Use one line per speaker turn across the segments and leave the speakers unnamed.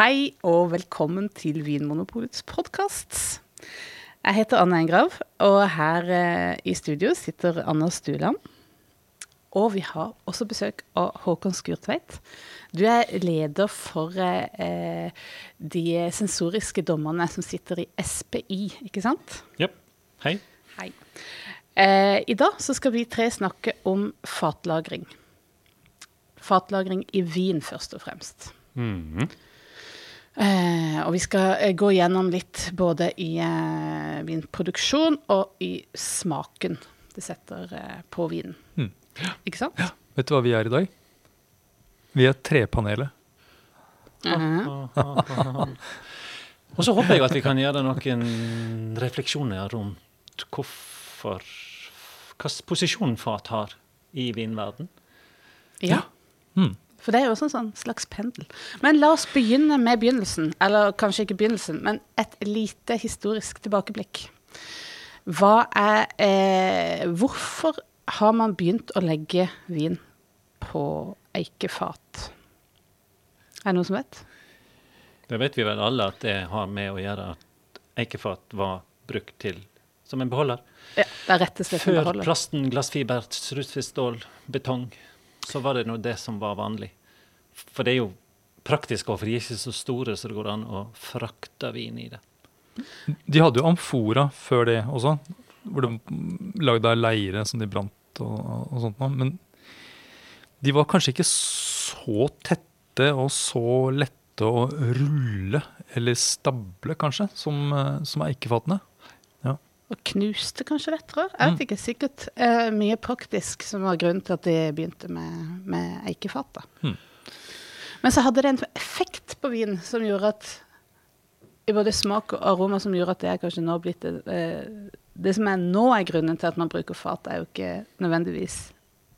Hei og velkommen til Vinmonopolets podkast. Jeg heter Anne Engrav, og her eh, i studio sitter Anna Stuland. Og vi har også besøk av Håkon Skurtveit. Du er leder for eh, de sensoriske dommerne som sitter i SPI, ikke sant?
Jepp. Hei.
Hei. Eh, I dag så skal vi tre snakke om fatlagring. Fatlagring i vin, først og fremst.
Mhm.
Eh, og vi skal eh, gå gjennom litt både i eh, vinproduksjon og i smaken det setter eh, på vinen.
Mm.
Ikke sant?
Vet du hva vi er i dag? Vi er Trepanelet.
Og så håper jeg at vi kan gjøre noen refleksjoner rundt hvorfor Hvilken posisjon fat har i vinverden.
Ja.
Mm.
For det er jo også en sånn slags pendel. Men la oss begynne med begynnelsen. Eller kanskje ikke begynnelsen, men et lite historisk tilbakeblikk. Hva er eh, Hvorfor har man begynt å legge vin på eikefat? Er det noen som vet?
Det vet vi vel alle at det har med å gjøre at eikefat var brukt til som en beholder.
Ja, det er rett og slett en
Før
beholder.
plasten, glassfiber, rustfritt betong, så var det nå det som var vanlig. For det er jo praktisk, og for de er ikke så store så det går an å frakte vin i det.
De hadde jo amfora før det også, hvor de lagde av leire som de brant og, og sånt. Men de var kanskje ikke så tette og så lette å rulle, eller stable kanskje, som, eh, som eikefatene.
Og knuste kanskje lettere. Jeg vet ikke. Sikkert uh, mye praktisk som var grunnen til at de begynte med, med eikefat.
Hmm.
Men så hadde det en effekt på vin som gjorde at i både smak og aroma som gjorde at det er kanskje nå blitt det, eh, det som er nå er grunnen til at man bruker fat, er jo ikke nødvendigvis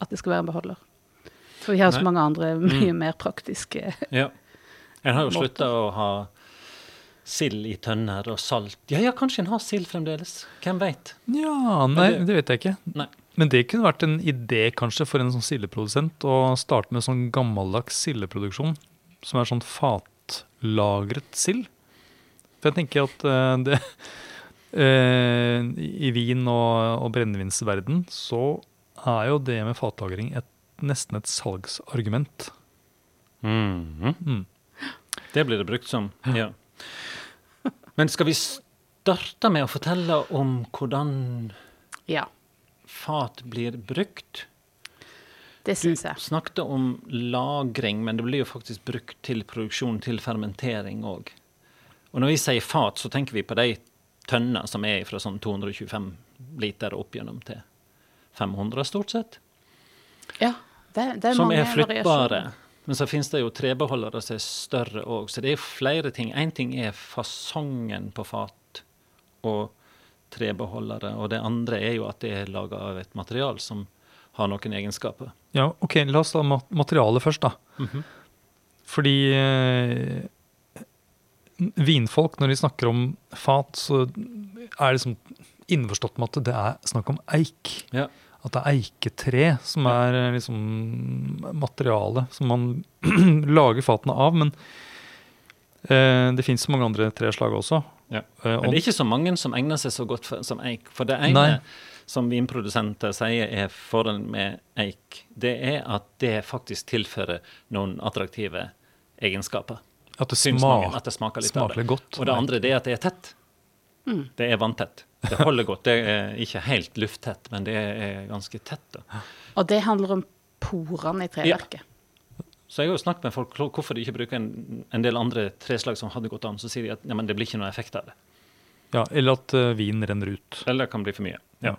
at det skal være en beholder. For vi har så mange andre mye mer praktiske
Ja. En har jo slutta å ha sild i tønner og salt. Ja, ja, kanskje en har sild fremdeles. Hvem veit?
Ja, nei,
det-
vet jeg ikke.
Nei.
Men det kunne vært en idé kanskje for en sånn sildeprodusent å starte med sånn gammeldags sildeproduksjon, som er sånn fatlagret sild. For jeg tenker at uh, det uh, I vin- og, og brennevinsverden så er jo det med fatlagring et, nesten et salgsargument. Mm.
Det blir det brukt som. Ja. Men skal vi starte med å fortelle om hvordan
Ja,
fat blir brukt?
det
Du
syns jeg.
snakket om lagring, men det blir jo faktisk brukt til produksjon, til fermentering òg. Og når vi sier fat, så tenker vi på de tønner som er fra sånn 225 liter opp gjennom til 500, stort sett.
Ja, det, det er
som
mange
er flyttbare.
variasjoner.
Men så finnes det jo trebeholdere som er større òg. Så det er flere ting. Én ting er fasongen på fat og trebeholdere, og det andre er jo at det er laga av et material som har noen egenskaper.
Ja, ok, la oss ta materialet først, da.
Mhm.
Fordi eh, vinfolk, når de snakker om fat, så er det liksom innforstått med at det er snakk om eik.
Ja.
At det er eiketre som er eh, liksom materialet som man lager fatene av. Men eh, det fins mange andre treslag også.
Ja.
Eh,
Men det er ikke så mange som egner seg så godt for, som eik. For det ene
Nei.
som vinprodusenter sier er fordelen med eik, det er at det faktisk tilfører noen attraktive egenskaper.
at det smaker,
at det smaker litt
smaker godt.
Og det andre er at det er tett.
Mm.
Det er vanntett. Det holder godt. Det er ikke helt lufttett, men det er ganske tett. Da.
Og det handler om porene i treverket.
Så jeg har jo snakket med folk hvorfor de ikke bruker en, en del andre treslag som hadde gått an. Så sier de at ja, men det blir ikke noe effekt av det.
Ja, eller at uh, vinen renner ut.
Eller det kan bli for mye.
Ja.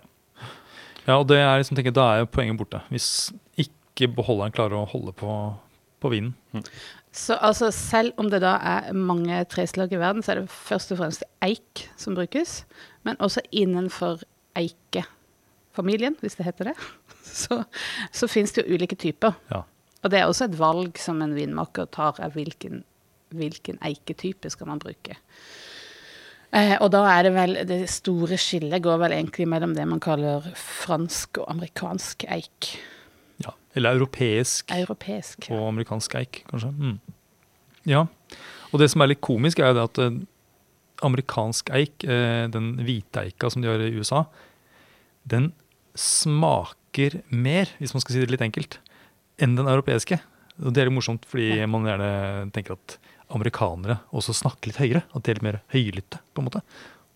Ja, og det er liksom, tenker, Da er jo poenget borte. Hvis ikke beholderen klarer å holde på, på vinen.
Så altså, selv om det da er mange treslag i verden, så er det først og fremst eik som brukes. Men også innenfor eikefamilien, hvis det heter det, så, så finnes det jo ulike typer.
Ja.
Og det er også et valg som en vinmaker tar, er hvilken, hvilken eiketype skal man bruke. Eh, og da er det vel Det store skillet går vel egentlig mellom det man kaller fransk og amerikansk eik.
Ja. Eller europeisk
Europeisk.
og amerikansk eik, kanskje. Mm. Ja. Og det som er litt komisk, er jo det at eh, amerikansk eik, eh, den hvite eika som de har i USA, den smaker mer, hvis man skal si det litt enkelt, enn den europeiske. Og det er litt morsomt, fordi man gjerne tenker at amerikanere også snakker litt høyere. At de er litt mer høylytte, på en måte.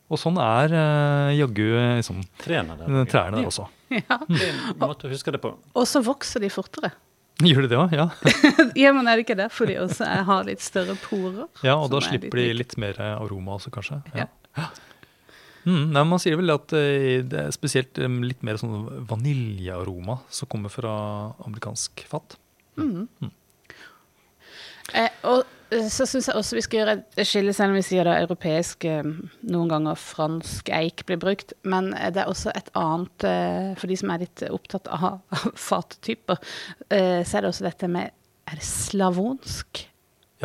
Og sånn er eh, jaggu liksom,
Trærne der.
også.
Ja.
Det er en måte å huske det på.
Og så vokser de fortere.
Gjør de det òg? Ja.
Ja, men er det ikke derfor de også har litt større porer?
ja, og da
er
slipper de
litt-
mer aroma også, kanskje.
Ja.
Mm, nei, Man sier vel at eh, det er spesielt eh, litt mer sånn vaniljearoma som kommer fra amerikansk fat.
Eh, og eh, så syns jeg også vi skal gjøre et skille, selv om vi sier det europeisk, eh, noen ganger fransk eik blir brukt. Men eh, det er også et annet, eh, for de som er litt opptatt av fattyper, eh, så er det også dette med Er det slavonsk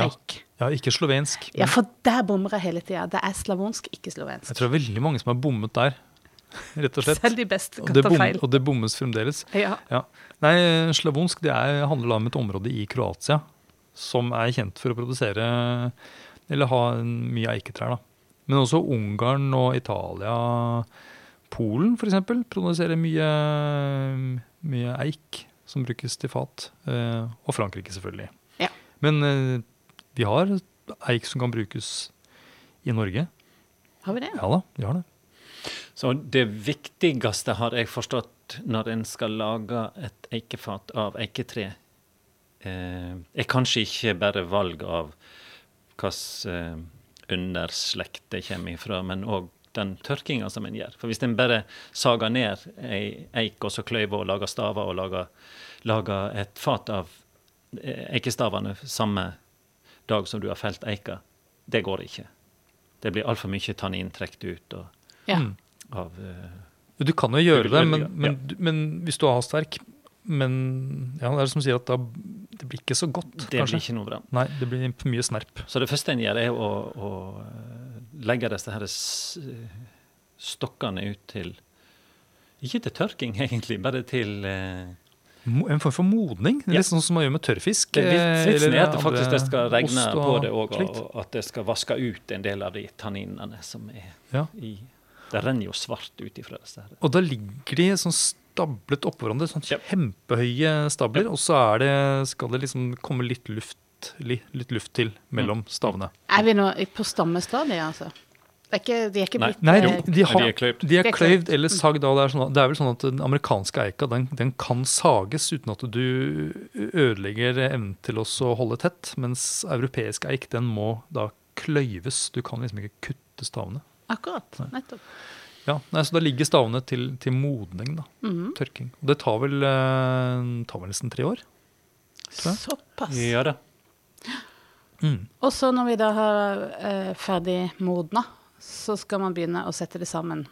eik?
Ja, ikke slovensk.
Ja, for der bommer jeg hele tida. Det er slavonsk, ikke slovensk.
Jeg tror det er veldig mange som har bommet der, rett og slett.
Selv de beste kan ta feil.
og det bommes fremdeles.
Ja.
Ja. Nei, slavonsk det er, handler da om et område i Kroatia som er kjent for å produsere eller ha mye eiketrær. da. Men også Ungarn og Italia, Polen f.eks. produserer mye, mye eik som brukes til fat. eh, Og Frankrike, selvfølgelig.
Ja.
Men eh, vi har eik som kan brukes i Norge.
Har vi det?
Ja da, vi har det.
Så det viktigste har jeg forstått når en skal lage et eikefat av eiketre, er kanskje ikke bare valg av hvilken eh, underslekt det kommer ifra, men òg den tørkinga som en gjør. For hvis en bare sager ned ei eik og så kløyver og lager staver og lager, lager et fat av eh, eikestavene samme dag som du har felt eika, det går ikke. Det blir altfor mye tannin trukket ut og,
Ja.
Mm.
av uh,
Du kan jo gjøre det, men, men, ja. men hvis du har hastverk Men ja, det er som sier at da, det blir ikke så godt,
Det
kanskje.
blir ikke noe bra.
Nei, det blir mye snerp.
Så det første en gjør, er å, å eh, legge disse her stokkene ut til Ikke til tørking, egentlig, bare til eh,
En form for modning.
Ja.
Litt sånn som man gjør med tørrfisk.
Det
er
litt, Vitsen
eller
er at det faktisk det skal regne
og,
på det òg,
og,
og at det skal vaske ut en del av de tanninene som er
Ja.
i Det renner jo svart ut ifra disse her.
Og da ligger de sånn stablet oppå hverandre, sånn kjempehøye stabler, og så er det, skal det liksom komme litt luft, litt luft til mellom stavene.
Er vi nå på stammestadiet, altså? Det er ikke, de er ikke blitt
Nei,
eh,
de, de, har,
de er kløyvd.
de er
er
kløyvd
kløyvd.
eller sagd av. Det er, sånn, det er vel sånn at den amerikanske eika den, den kan sages uten at du ødelegger evnen til å holde tett, mens europeisk eik den må da kløyves. Du kan liksom ikke kutte stavene.
Akkurat. Nettopp.
Ja, nei, Så da ligger stavene til, til modning, da.
Mhm.
Tørking. Og det tar vel, eh, tar vel nesten tre år.
Såpass.
Ja det.
Mm.
Og så når vi da har eh, ferdig modna, så skal man begynne å sette det sammen.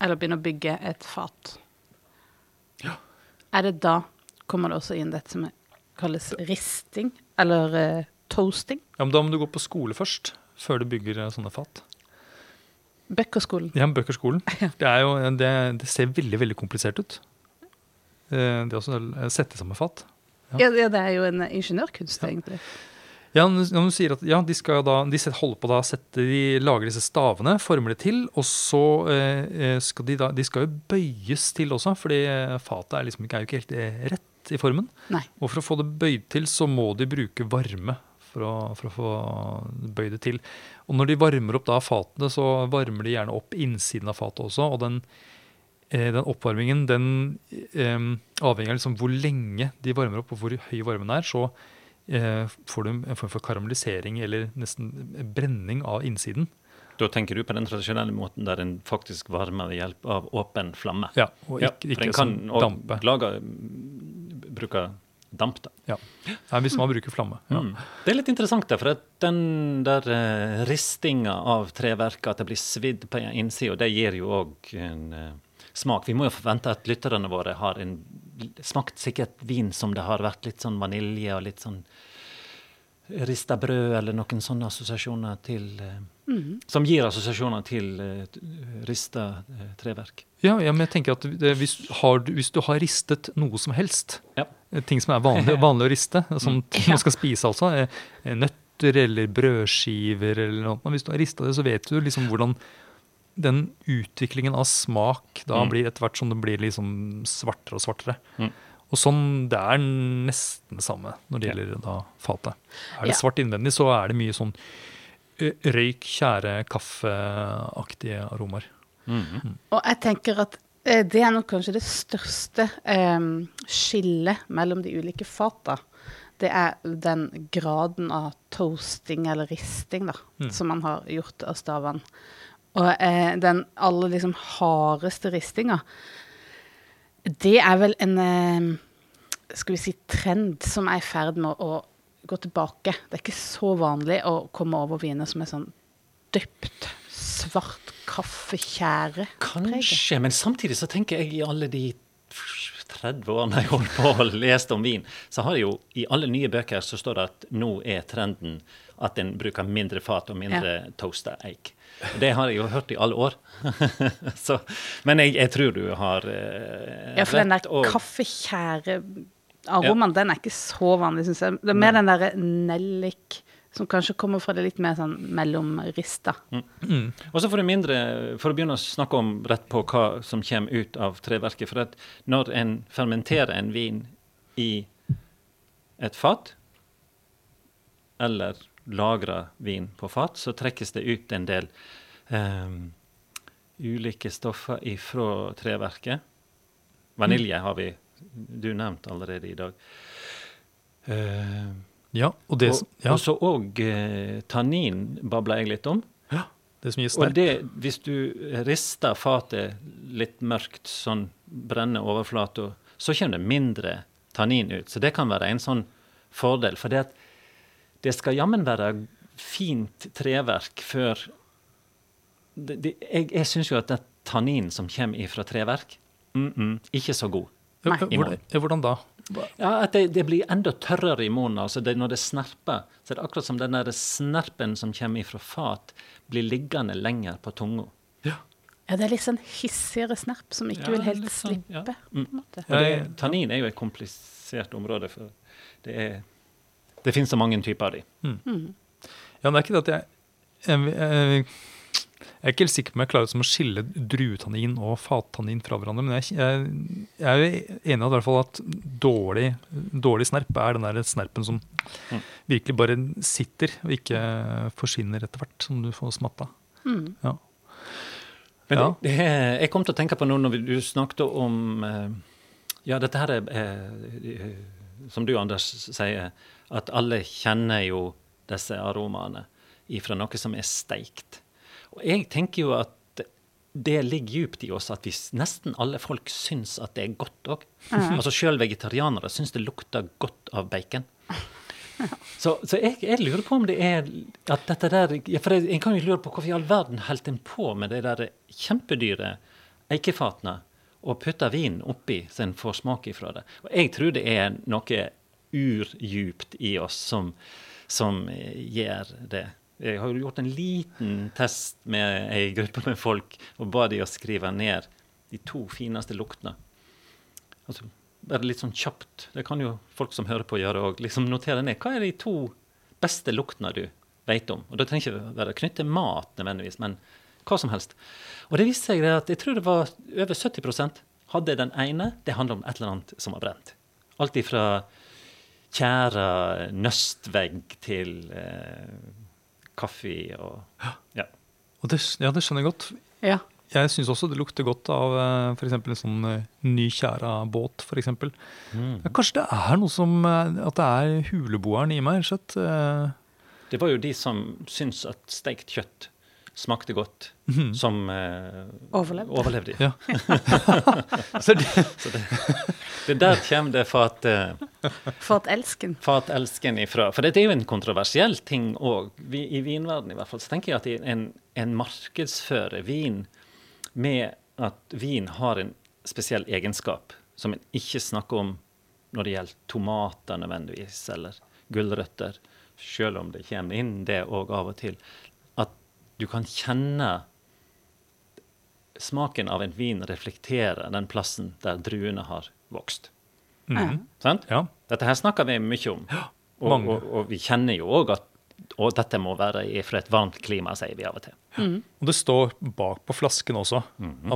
Eller begynne å bygge et fat. Ja. Er det da kommer det også inn dette som kalles risting? Eller eh, toasting?
Ja, men Da må du gå på skole først, før du bygger eh, sånne fat.
Bøkkerskolen.
Ja, Bøkerskolen. Det, er jo, det, det ser veldig veldig komplisert ut. Eh, Det å sette sammen fat. Ja.
Ja, ja, det er jo en ingeniørkunst, egentlig.
Ja, når du sier at ja, de skal da, de holder på da sette, de lager disse stavene, former det til, og så eh, eh, skal de da, de skal jo bøyes til også, fordi fatet er liksom er jo ikke helt rett i formen.
Nei.
Og for å få det bøyd til, så må de bruke varme for å, for å få bøyd det til. Og når de varmer opp da fatene, så varmer de gjerne opp innsiden av fatet også, og den, eh, den oppvarmingen, den eh, avhenger av liksom hvor lenge de varmer opp, og hvor høy varmen er, så eh, får du en form for karamellisering eller nesten brenning av innsiden.
Da tenker du på den tradisjonelle måten der en faktisk varmer ved hjelp av åpen flamme.
Ja, og
Ja,
ikke,
for
ikke
en kan
dampe.
lage bruke damp, da.
Ja. Nei, hvis man bruker flamme. Ja.
Mm. Det er litt interessant, da, for at den der eh, ristinga av treverket, at det blir svidd på innsida, det gir jo òg en eh, smak. Vi må jo forvente at lytterne våre har en, smakt sikkert vin som det har vært litt sånn vanilje og litt sånn rista brød, eller noen sånne assosiasjoner til eh,
Mhm.
Som gir assosiasjoner til eh, rista eh, treverk.
Ja, ja, men jeg tenker at hvis, har du, hvis du har ristet noe som helst,
Ja.
ting som er vanlig, vanlig å riste, som
Ja.
man skal spise altså, nøtter eller brødskiver eller noe. Hvis du har rista det, så vet du liksom hvordan den utviklingen av smak da
Mm.
blir etter hvert som det blir liksom svartere og svartere.
Mm.
Og sånn, Det er nesten det samme når det
Ja.
gjelder da fatet. Er det
Ja.
svart innvendig, så er det mye sånn røyk, tjære, kaffeaktige aromaer.
Mhm.
Og jeg tenker at det er nok kanskje det største eh, skillet mellom de ulike fata. Det er den graden av toasting eller risting da,
Mm.
som man har gjort av stavene. Og eh, den aller liksom hardeste ristinga, det er vel en eh, skal vi si trend som er i ferd med å gå tilbake. Det er ikke så vanlig å komme over viner som er sånn dypt svart kaffetjære.
Kanskje, men samtidig så tenker jeg i alle de 30 årene jeg holdt på og leste om vin, så har jeg jo i alle nye bøker så står det at nå er trenden at en bruker mindre fat og mindre toasta eik. Det har jeg jo hørt i alle år. så, men jeg, jeg tror du har eh,
Ja, for den der
og-
kaffetjære-aromaen, den er ikke så vanlig, syns jeg. Det er mer den derre nellik som kanskje kommer fra det litt mer sånn mellomrista.
Mm.
Og så for mindre, for å begynne å snakke om rett på hva som kommer ut av treverket. For at når en fermenterer en vin i et fat, eller lagrer vin på fat, så trekkes det ut en del um, ulike stoffer ifra treverket. Vanilje har vi du nevnt allerede i dag. Uh,
Ja, og det,
og,
ja,
og så òg uh, tannin babla jeg litt om.
Ja, det som gir
Og det, hvis du rister fatet litt mørkt, sånn brenner overflata, så kommer det mindre tannin ut. Så det kan være en sånn fordel. For det, at det skal jammen være fint treverk før det, det, Jeg, jeg syns jo at det tannin som kommer fra treverk, mm -mm, ikke så god.
Nei.
hvordan, hvordan da?
Ja, At det, det blir enda tørrere i munnen. altså det, Når det snerper, så er det akkurat som den der snerpen som kommer fra fat, blir liggende lenger på tunga.
Ja, det er litt sånn hissigere snerp som ikke
Ja,
vil helt
sånn,
slippe.
ja.
på en måte.
Og det, tannin er jo et komplisert område, for det er Det finnes så mange typer av de.
Ja, det er ikke det at jeg Jeg, jeg, jeg er ikke helt sikker på om jeg klarer som å skille druetannin og fattannin fra hverandre. Men jeg, jeg, jeg er jo enig i hvert fall at dårlig, dårlig snerp er den der snerpen som
Mm.
virkelig bare sitter og ikke forsvinner etter hvert som du får smatta.
Mm.
Ja.
Men
Ja.
det, det, jeg kom til å tenke på noe når du snakket om eh, Ja, dette her er eh, Som du, Anders, sier, at alle kjenner jo disse aromaene ifra noe som er steikt. Og jeg tenker jo at det ligger djupt i oss at vi, nesten alle folk syns at det er godt òg. Altså Sjøl vegetarianere syns det lukter godt av bacon. Så, så jeg, jeg lurer på om det er at dette der For jeg, jeg kan jo lure på hvorfor i all verden holdt en på med de der kjempedyre eikefatene og putta vin oppi så en får smak ifra det. Og jeg tror det er noe urdjupt i oss som, som gjør det. Jeg har jo gjort en liten test med ei gruppe med folk og ba de å skrive ned de to fineste luktene. Altså, bare litt sånn kjapt. Det kan jo folk som hører på gjøre òg. Liksom notere ned. Hva er de to beste luktene du vet om? Og det trenger ikke være knyttet til mat nødvendigvis, men hva som helst. Og det viste seg at jeg tror det var over 70% hadde den ene. Det handler om et eller annet som var brent. Alt ifra tjæra nøstvegg til eh, kaffe og ja.
Og det, ja, det skjønner jeg godt.
Ja.
Jeg syns også det lukter godt av f.eks. en sånn ny kjære båt, for
Mm.
Kanskje det er noe som eh, At det er huleboeren i meg, rett og slett. eh,
Det var jo de som syntes at steikt kjøtt smakte godt,
mhm.
som eh,
Overlevde.
overlevde.
Ja. Så det,
Så det, det der kommer det fat, eh,
For at elsken.
fatelsken ifra. For det er jo en kontroversiell ting òg. I vinverdenen i hvert fall, så tenker jeg at en, en markedsfører vin med at vin har en spesiell egenskap som en ikke snakker om når det gjelder tomater nødvendigvis, eller gulrøtter, selv om det kommer inn det òg av og til. Du kan kjenne smaken av en vin reflekterer den plassen der druene har vokst.
Mm.
Sant?
Ja.
Dette her snakker vi mye om. Og, og, og vi kjenner jo òg at Og dette må være fra et varmt klima, sier vi av og til.
Og det står bak på flasken også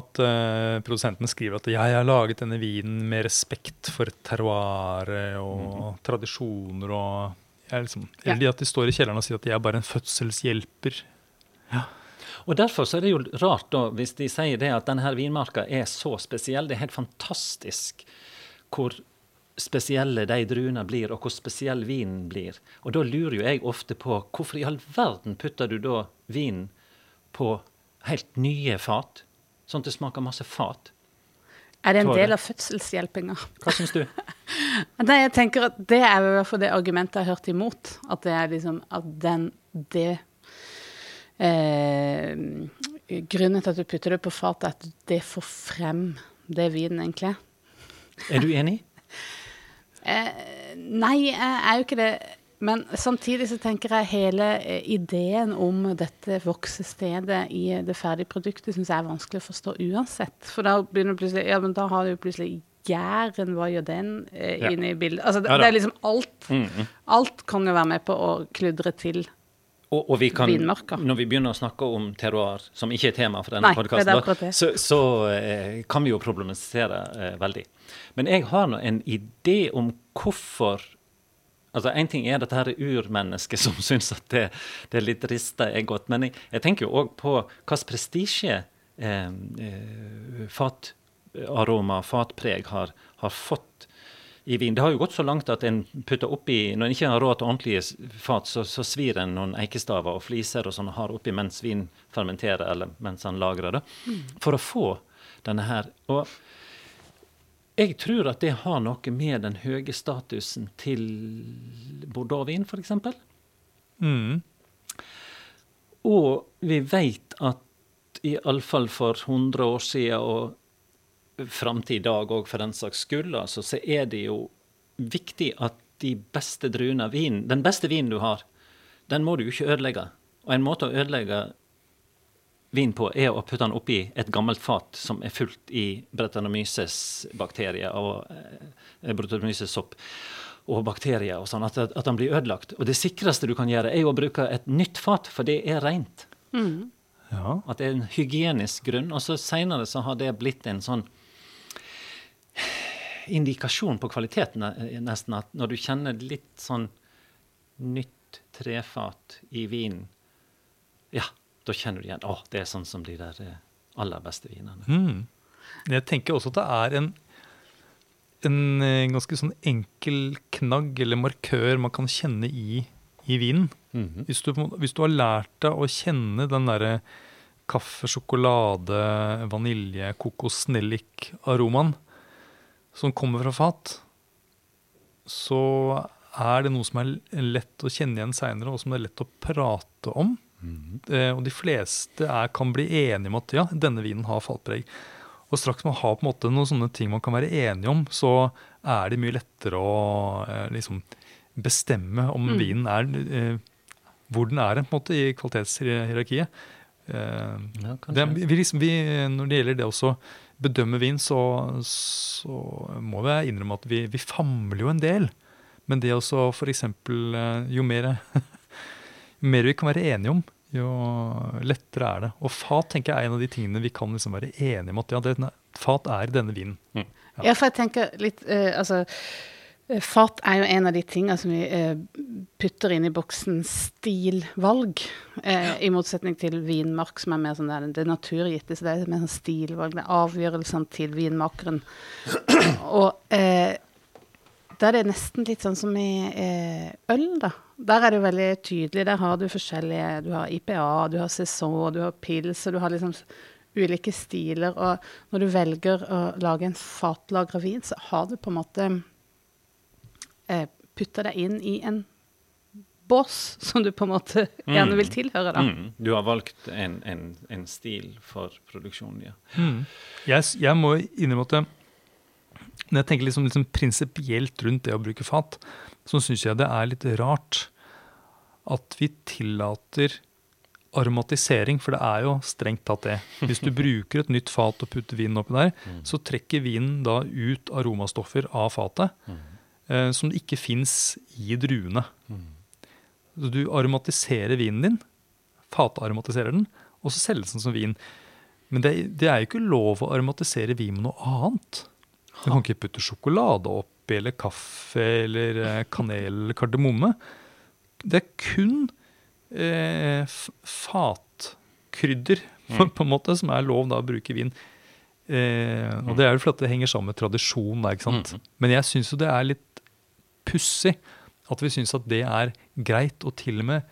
at uh, produsenten skriver at 'jeg har laget denne vinen med respekt for terroiret og tradisjoner' og jeg liksom, Eller Ja. At de står i kjelleren og sier at de er bare en fødselshjelper.
Og Derfor så er det jo rart, da, hvis de sier det at denne vinmarka er så spesiell. Det er helt fantastisk hvor spesielle de druene blir, og hvor spesiell vinen blir. Og da lurer jo jeg ofte på hvorfor i all verden putter du da vinen på helt nye fat? Sånn at det smaker masse fat.
Er det en del av fødselshjelpinga?
Hva syns du?
Nei, jeg tenker at Det er i hvert fall det argumentet jeg har hørt imot. At det er liksom at den det eh, Grunnen til at du putter det på fat, er at det får frem det vinen egentlig er.
Du enig?
Eh, nei, jeg er jo ikke det. Men samtidig så tenker jeg hele eh, ideen om dette voksestedet i det ferdige produktet syns jeg er vanskelig å forstå uansett. For da begynner plutselig Ja, men da har du plutselig Jæren, hva gjør den eh,
Ja.
inne i bildet? Altså, det, det er liksom alt.
Mhm.
Alt kan jo være med på å kludre til.
Og, og vi kan, når vi begynner å snakke om terroir, som ikke er tema for denne
er
podkasten, så, så eh, kan vi jo problematisere eh, veldig. Men jeg har nå en idé om hvorfor Altså, Én ting er dette her urmennesket som syns at det, det er litt rista er godt, men jeg, jeg tenker jo òg på hvilken prestisje eh, eh, fataroma, fatpreg, har, har fått i vin. Det har jo gått så langt at en putter oppi Når en ikke har råd til ordentlige fat, så, så svir en noen eikestaver og fliser og sånn og har oppi mens vin fermenterer, eller mens han lagrer det, for å få denne her. Og jeg tror at det har noe med den høye statusen til bordeauxvin, f.eks.
Mm.
Og vi vet at iallfall for 100 år siden, og fram til i dag òg for den saks skyld, altså, så er det jo viktig at de beste druene av vin, den beste vinen du har, den må du jo ikke ødelegge. Og en måte å ødelegge vin på er å putte den oppi et gammelt fat som er fullt i Brettanomyces-bakterier og eh, Brettanomyces-sopp og bakterier og sånn, at, at den blir ødelagt. Og det sikreste du kan gjøre, er jo å bruke et nytt fat, for det er rent.
Ja.
At det er en hygienisk grunn. Og så seinere så har det blitt en sånn indikasjon på kvaliteten, eh, nesten. At når du kjenner litt sånn nytt trefat i vinen, ja, da kjenner du igjen Å, det er sånn som de der eh, aller beste vinene.
Mm. Jeg tenker også at det er en, en eh, ganske sånn enkel knagg eller markør man kan kjenne i, i vinen.
Mhm.
Hvis du, hvis du har lært deg å kjenne den derre kaffe, sjokolade, vanilje, kokos, nellik-aromaen som kommer fra fat, så er det noe som er lett å kjenne igjen seinere, og som det er lett å prate om. Eh, og de fleste er, kan bli enige om at ja, denne vinen har fatpreg. Og straks man har på en måte noen sånne ting man kan være enige om, så er det mye lettere å eh, liksom bestemme om vinen er eh, hvor den er på en måte i kvalitetshierarkiet. Eh,
Ja,
det, er- vi liksom, vi, når det gjelder det også bedømme vin, så, så må vi innrømme at vi, vi famler jo en del. Men det også f.eks. Jo mer, jo mer vi kan være enige om, jo lettere er det. Og fat tenker jeg er en av de tingene vi kan liksom være enige om at ja, det, fat er denne vinen.
Ja, for jeg tenker litt eh, Altså, eh, fat er jo en av de tingene som vi eh, putter inn i boksen stilvalg. Eh, I motsetning til vinmark, som er mer sånn der, det naturgitte. Så det er mer sånn stilvalg. Det er avgjørelsene til vinmakeren. Og eh, da er det nesten litt sånn som i eh, øl, da. Der er det jo veldig tydelig. Der har du forskjellige Du har IPA, du har sesong, du har pils, og du har liksom ulike stiler. Og når du velger å lage en fatlagra vin, så har du på en måte eh, putta deg inn i en bås som du på en måte gjerne vil tilhøre, da.
Mm. Du har valgt en, en, en stil for produksjonen, ja.
Jeg, s- jeg må innrømme at når jeg tenker liksom, liksom prinsipielt rundt det å bruke fat, så syns jeg det er litt rart at vi tillater aromatisering, for det er jo strengt tatt det. Hvis du bruker et nytt fat og putter vinen oppi der, så trekker vinen da ut aromastoffer av fatet eh, som ikke fins i druene. Så du aromatiserer vinen din, fataromatiserer den, og så selges den som vin. Men det, det er jo ikke lov å aromatisere vin med noe annet. Du kan ikke putte sjokolade oppi, eller kaffe, eller eh, kanel eller kardemomme. Det er kun eh, fatkrydder på, på en måte, som er lov da å bruke i vin. Eh, og det er jo fordi det henger sammen med tradisjon. Ikke sant?
Mhm.
Men jeg syns jo det er litt pussig at vi syns at det er greit, og til og med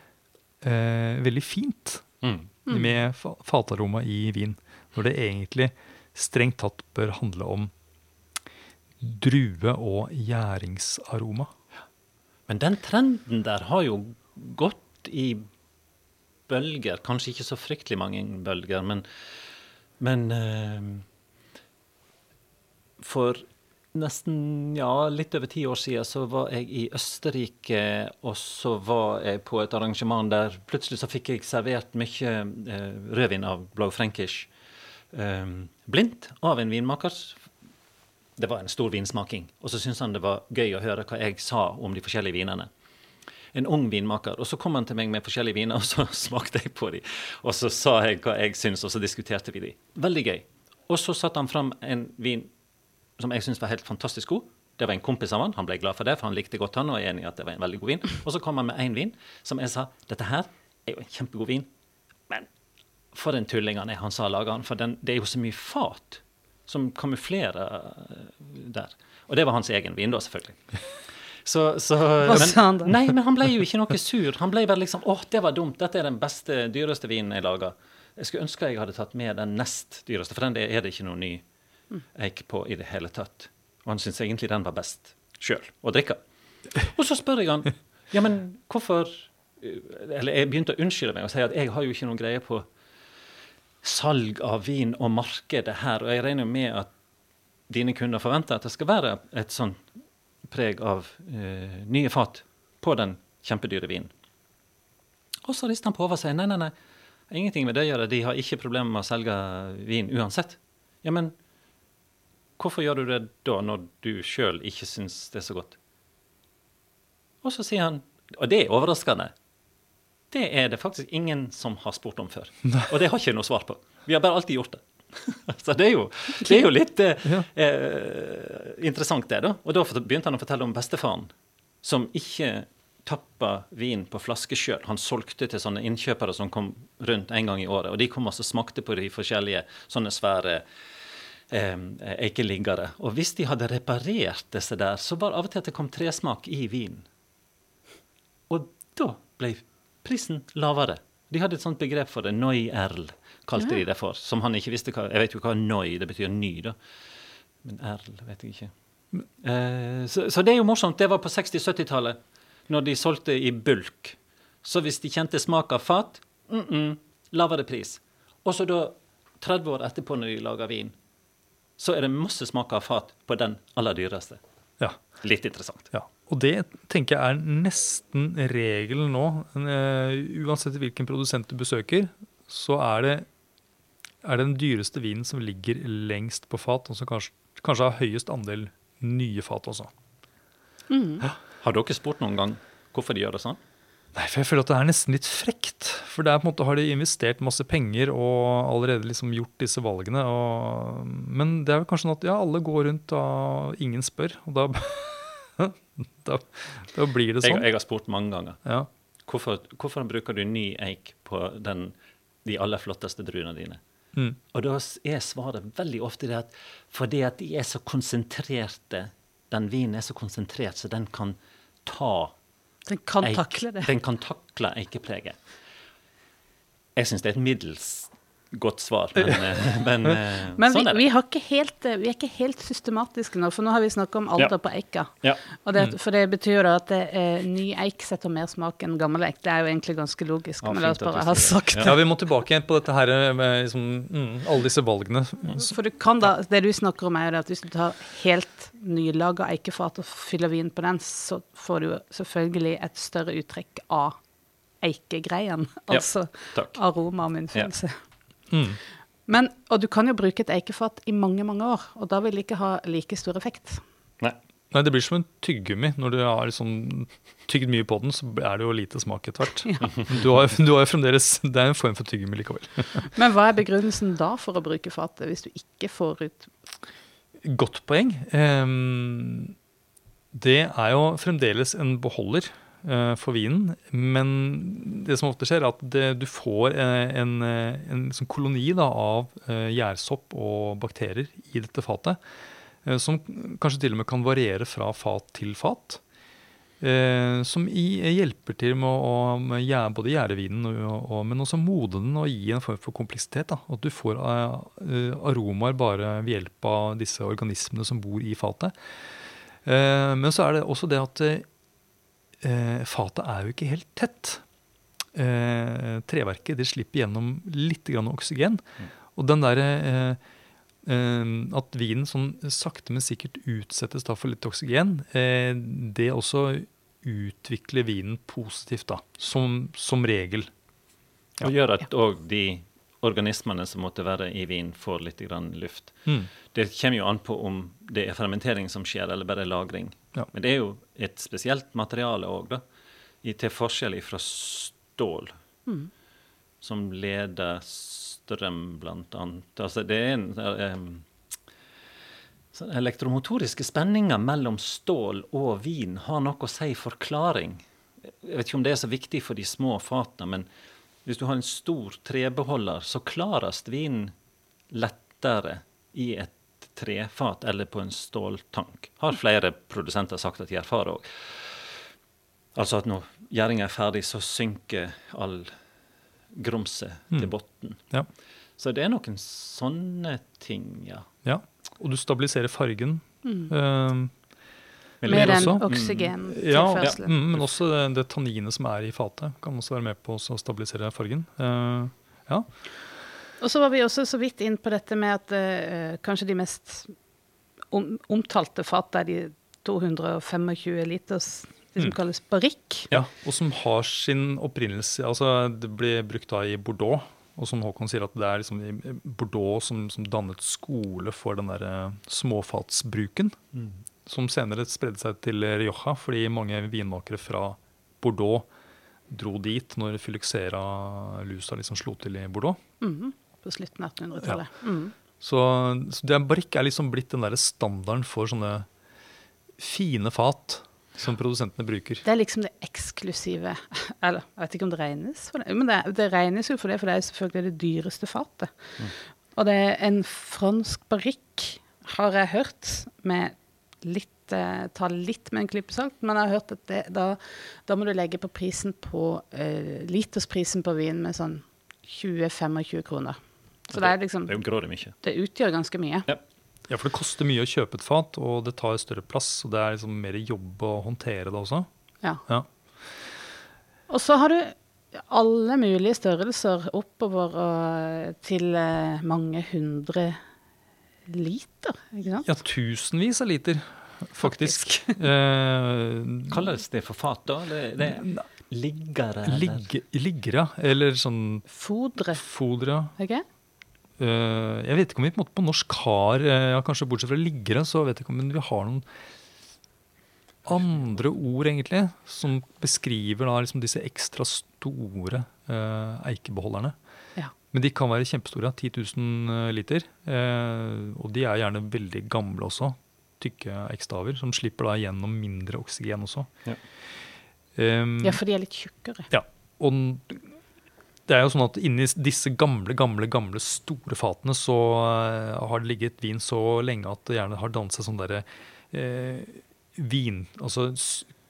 eh, veldig fint,
Mm.
med fataroma i vin. Når det egentlig strengt tatt bør handle om drue- og gjæringsaroma.
Men den trenden der har jo gått i bølger. Kanskje ikke så fryktelig mange bølger, men, men eh, For nesten ja, litt over ti år siden så var jeg i Østerrike, og så var jeg på et arrangement der plutselig så fikk jeg servert mye eh, rødvin av Blau Frankish eh, blindt av en vinmaker. Det var en stor vinsmaking. Og så syntes han det var gøy å høre hva jeg sa om de forskjellige vinene. En ung vinmaker. Og så kom han til meg med forskjellige viner, og så smakte jeg på dem. Og så sa jeg hva jeg syntes, og så diskuterte vi dem. Veldig gøy. Og så satte han fram en vin som jeg syntes var helt fantastisk god. Det var en kompis av han, han ble glad for det, for han likte godt han, og er enig i at det var en veldig god vin. Og så kom han med én vin som jeg sa dette her er jo en kjempegod vin, men for en tulling han er, han sa lager han, for den, det er jo så mye fat som kamuflerer eh, der. Og det var hans egen vin, da, selvfølgelig. Så, så,
Hva sa han da?
Nei, men han ble jo ikke noe sur. Han ble bare liksom åh, det var dumt, dette er den beste, dyreste vinen jeg lager. Jeg skulle ønske jeg hadde tatt med den nest dyreste, for den er det ikke noe ny eik på i det hele tatt. Og han syntes egentlig den var best sjøl å drikke. Og så spør jeg han ja, men hvorfor Eller jeg begynte å unnskylde meg og si at jeg har jo ikke noen greie på salg av vin og markedet her, og jeg regner med at dine kunder forventer at det skal være et sånn preg av uh, nye fat på den kjempedyre vinen. Og så rister han på hodet og sier nei, nei, nei, ingenting med det å gjøre, de har ikke problemer med å selge vin uansett. Ja, men hvorfor gjør du det da, når du sjøl ikke syns det er så godt? Og så sier han, og det er overraskende, det er det faktisk ingen som har spurt om før. Og det har ikke noe svar på. Vi har bare alltid gjort det. Så det er jo, det er jo litt eh,
Ja.
eh, interessant, det. da. Og da begynte han å fortelle om bestefaren, som ikke tappa vin på flaske sjøl. Han solgte til sånne innkjøpere som kom rundt en gang i året. Og de kom og smakte på de forskjellige sånne svære eh, eikeliggere. Og hvis de hadde reparert disse der, så var av og til at det kom tresmak i vinen. Og da ble prisen lavere. De hadde et sånt begrep for det. Noi-erl kalte de det for. Som han ikke visste hva Jeg vet jo hva noi det betyr. Ny, da. Men erl vet jeg ikke. Eh, så, så det er jo morsomt. Det var på 60-70-tallet, når de solgte i bulk. Så hvis de kjente smak av fat, mm -mm, lavere pris. Og så da, 30 år etterpå, når de lager vin, så er det masse smak av fat på den aller dyreste.
Ja.
Litt interessant.
Ja, og det tenker jeg er nesten regelen nå. Eh, uansett hvilken produsent du besøker, så er det, er det den dyreste vinen som ligger lengst på fat, og som kanskje, kanskje har høyest andel nye fat også.
Har dere spurt noen gang hvorfor de gjør det sånn?
Nei, for jeg føler at det er nesten litt frekt. For det er på en måte har de investert masse penger og allerede liksom gjort disse valgene. Og, men det er vel kanskje sånn at ja, alle går rundt og ingen spør. Og da, da, da blir det
Jeg,
sånn.
jeg har spurt mange ganger.
Ja.
Hvorfor, hvorfor bruker du ny eik på den, de aller flotteste druene dine?
Mm.
Og da er svaret veldig ofte det at fordi at de er så konsentrerte, den vinen er så konsentrert, så den kan ta
Den kan takle det.
Den kan takle eikepreget. Jeg syns det er et middels godt svar, men, eh, men, eh,
Men vi,
sånn er
vi,
det.
har ikke helt, eh, vi er ikke helt systematiske nå, for nå har vi snakka om alder
Ja.
på eika.
Ja.
Og det, for det betyr jo at eh, ny eik setter mer smak enn gammel eik. Det er jo egentlig ganske logisk,
Ja,
men la oss bare
du
ha
sagt det. Ja.
ja, vi må tilbake igjen på dette her med liksom, mm, alle disse valgene.
For du kan da, Det du snakker om, er jo at hvis du tar helt nylaga eikefat og fyller vin på den, så får du selvfølgelig et større uttrekk av eikegreien. Altså aroma og munnfølelse.
Mm.
Men, og du kan jo bruke et eikefat i mange, mange år, og da vil det ikke ha like stor effekt.
Nei.
Nei, det blir som en tyggegummi. Når du har sånn, tygd mye på den, så er det jo lite smak etter hvert. Du har du har jo fremdeles Det er en form for tyggegummi likevel.
Men hva er begrunnelsen da for å bruke fatet, hvis du ikke får ut
Godt poeng. Um, det er jo fremdeles en beholder eh, for vinen, men det som ofte skjer, er at det, du får en, en, eh, en sånn koloni da, av eh, gjærsopp og bakterier i dette fatet, eh, som kanskje til og med kan variere fra fat til fat. Eh, som hjelper til med å med både gjære vinen, og, og, men også mode den og gi en form for kompleksitet. Da. At du får eh, eh, aromaer bare ved hjelp av disse organismene som bor i fatet. Eh, men så er det også det at eh, fatet er jo ikke helt tett. Eh, treverket det slipper gjennom litt grann oksygen. Og den derre eh, eh, at vinen sånn sakte, men sikkert utsettes da for litt oksygen, eh, det også utvikler vinen positivt, da. Som, som regel.
Og gjør at òg de organismene som måtte være i vin, får litt grann luft.
Mm.
Det kommer jo an på om det er fermentering som skjer, eller bare lagring.
Ja.
Men det er jo et spesielt materiale òg, til forskjell fra stål,
Mm.
som leder strøm, blant annet. Altså, det er en um, Elektromotoriske spenninger mellom stål og vin har noe å si forklaring. Jeg vet ikke om det er så viktig for de små fatene, men hvis du har en stor trebeholder, så klares vinen lettere i et trefat eller på en ståltank. Har flere produsenter sagt at de erfarer òg. Altså at når gjæringa er ferdig, så synker all grumset til
Mm.
bunnen.
Ja.
Så det er noen sånne ting, ja.
ja. Og du stabiliserer fargen.
Mm.
Uh,
Med
det er
den
også-
ja,
oksygentilførselen.
mm, men også det, det tanninet som er i fatet, kan også være med på å stabilisere fargen. Uh, ja.
Og så var vi også så vidt inn på dette med at uh, kanskje de mest om, omtalte fat er de 225 liters, de som
Mm.
kalles barrikk.
Ja, og som har sin opprinnelse altså Det ble brukt da i Bordeaux. Og som Håkon sier, at det er liksom i Bordeaux som, som dannet skole for den der småfatsbruken. småfatsbruken. Som senere spredde seg til Rioja, fordi mange vinmakere fra Bordeaux dro dit når Fylixera lusa liksom slo til i Bordeaux.
Mhm, På slutten av 1800-tallet. Mhm.
Så, så det er barrikk er liksom blitt den der standarden for sånne fine fat som produsentene bruker.
Det er liksom det eksklusive Eller jeg vet ikke om det regnes for det, men det, det regnes jo for det, for det er selvfølgelig det dyreste fatet. Og det er en fransk barrikk, har jeg hørt, med litt eh, Ta litt med en klype salt, men jeg har hørt at det, da, da må du legge på prisen på eh, litersprisen på vin med sånn 20-25 kroner. Så det er liksom
Det er mye.
Det utgjør ganske mye.
Ja, for det koster mye å kjøpe et fat, og det tar større plass. Og det er liksom mer jobb å håndtere det også.
Ja.
Ja.
Og så har du alle mulige størrelser oppover og til eh, mange hundre liter, ikke sant?
Ja, tusenvis av liter, faktisk. eh,
Kalles det for fat, da? Det, det er liggere? eller?
ligge, liggere, eller sånn
Fodre,
fodre.
ikke?
Eh, jeg vet ikke om vi på, måte på norsk har eh, ja, Kanskje bortsett fra liggere, så vet jeg ikke om vi har noen andre ord, egentlig, som beskriver da liksom disse ekstra store eh, eikebeholderne.
Ja.
Men de kan være kjempestore, 10 000 liter. Eh, og de er gjerne veldig gamle også. Tykke eikstaver, som slipper da gjennom mindre oksygen også.
Ja.
Um,
Ja, for de er litt tjukkere.
ja, og det er jo sånn at inni disse gamle, gamle, gamle store fatene så eh, har det ligget vin så lenge at det gjerne har dannet seg sånn derre eh, vin Altså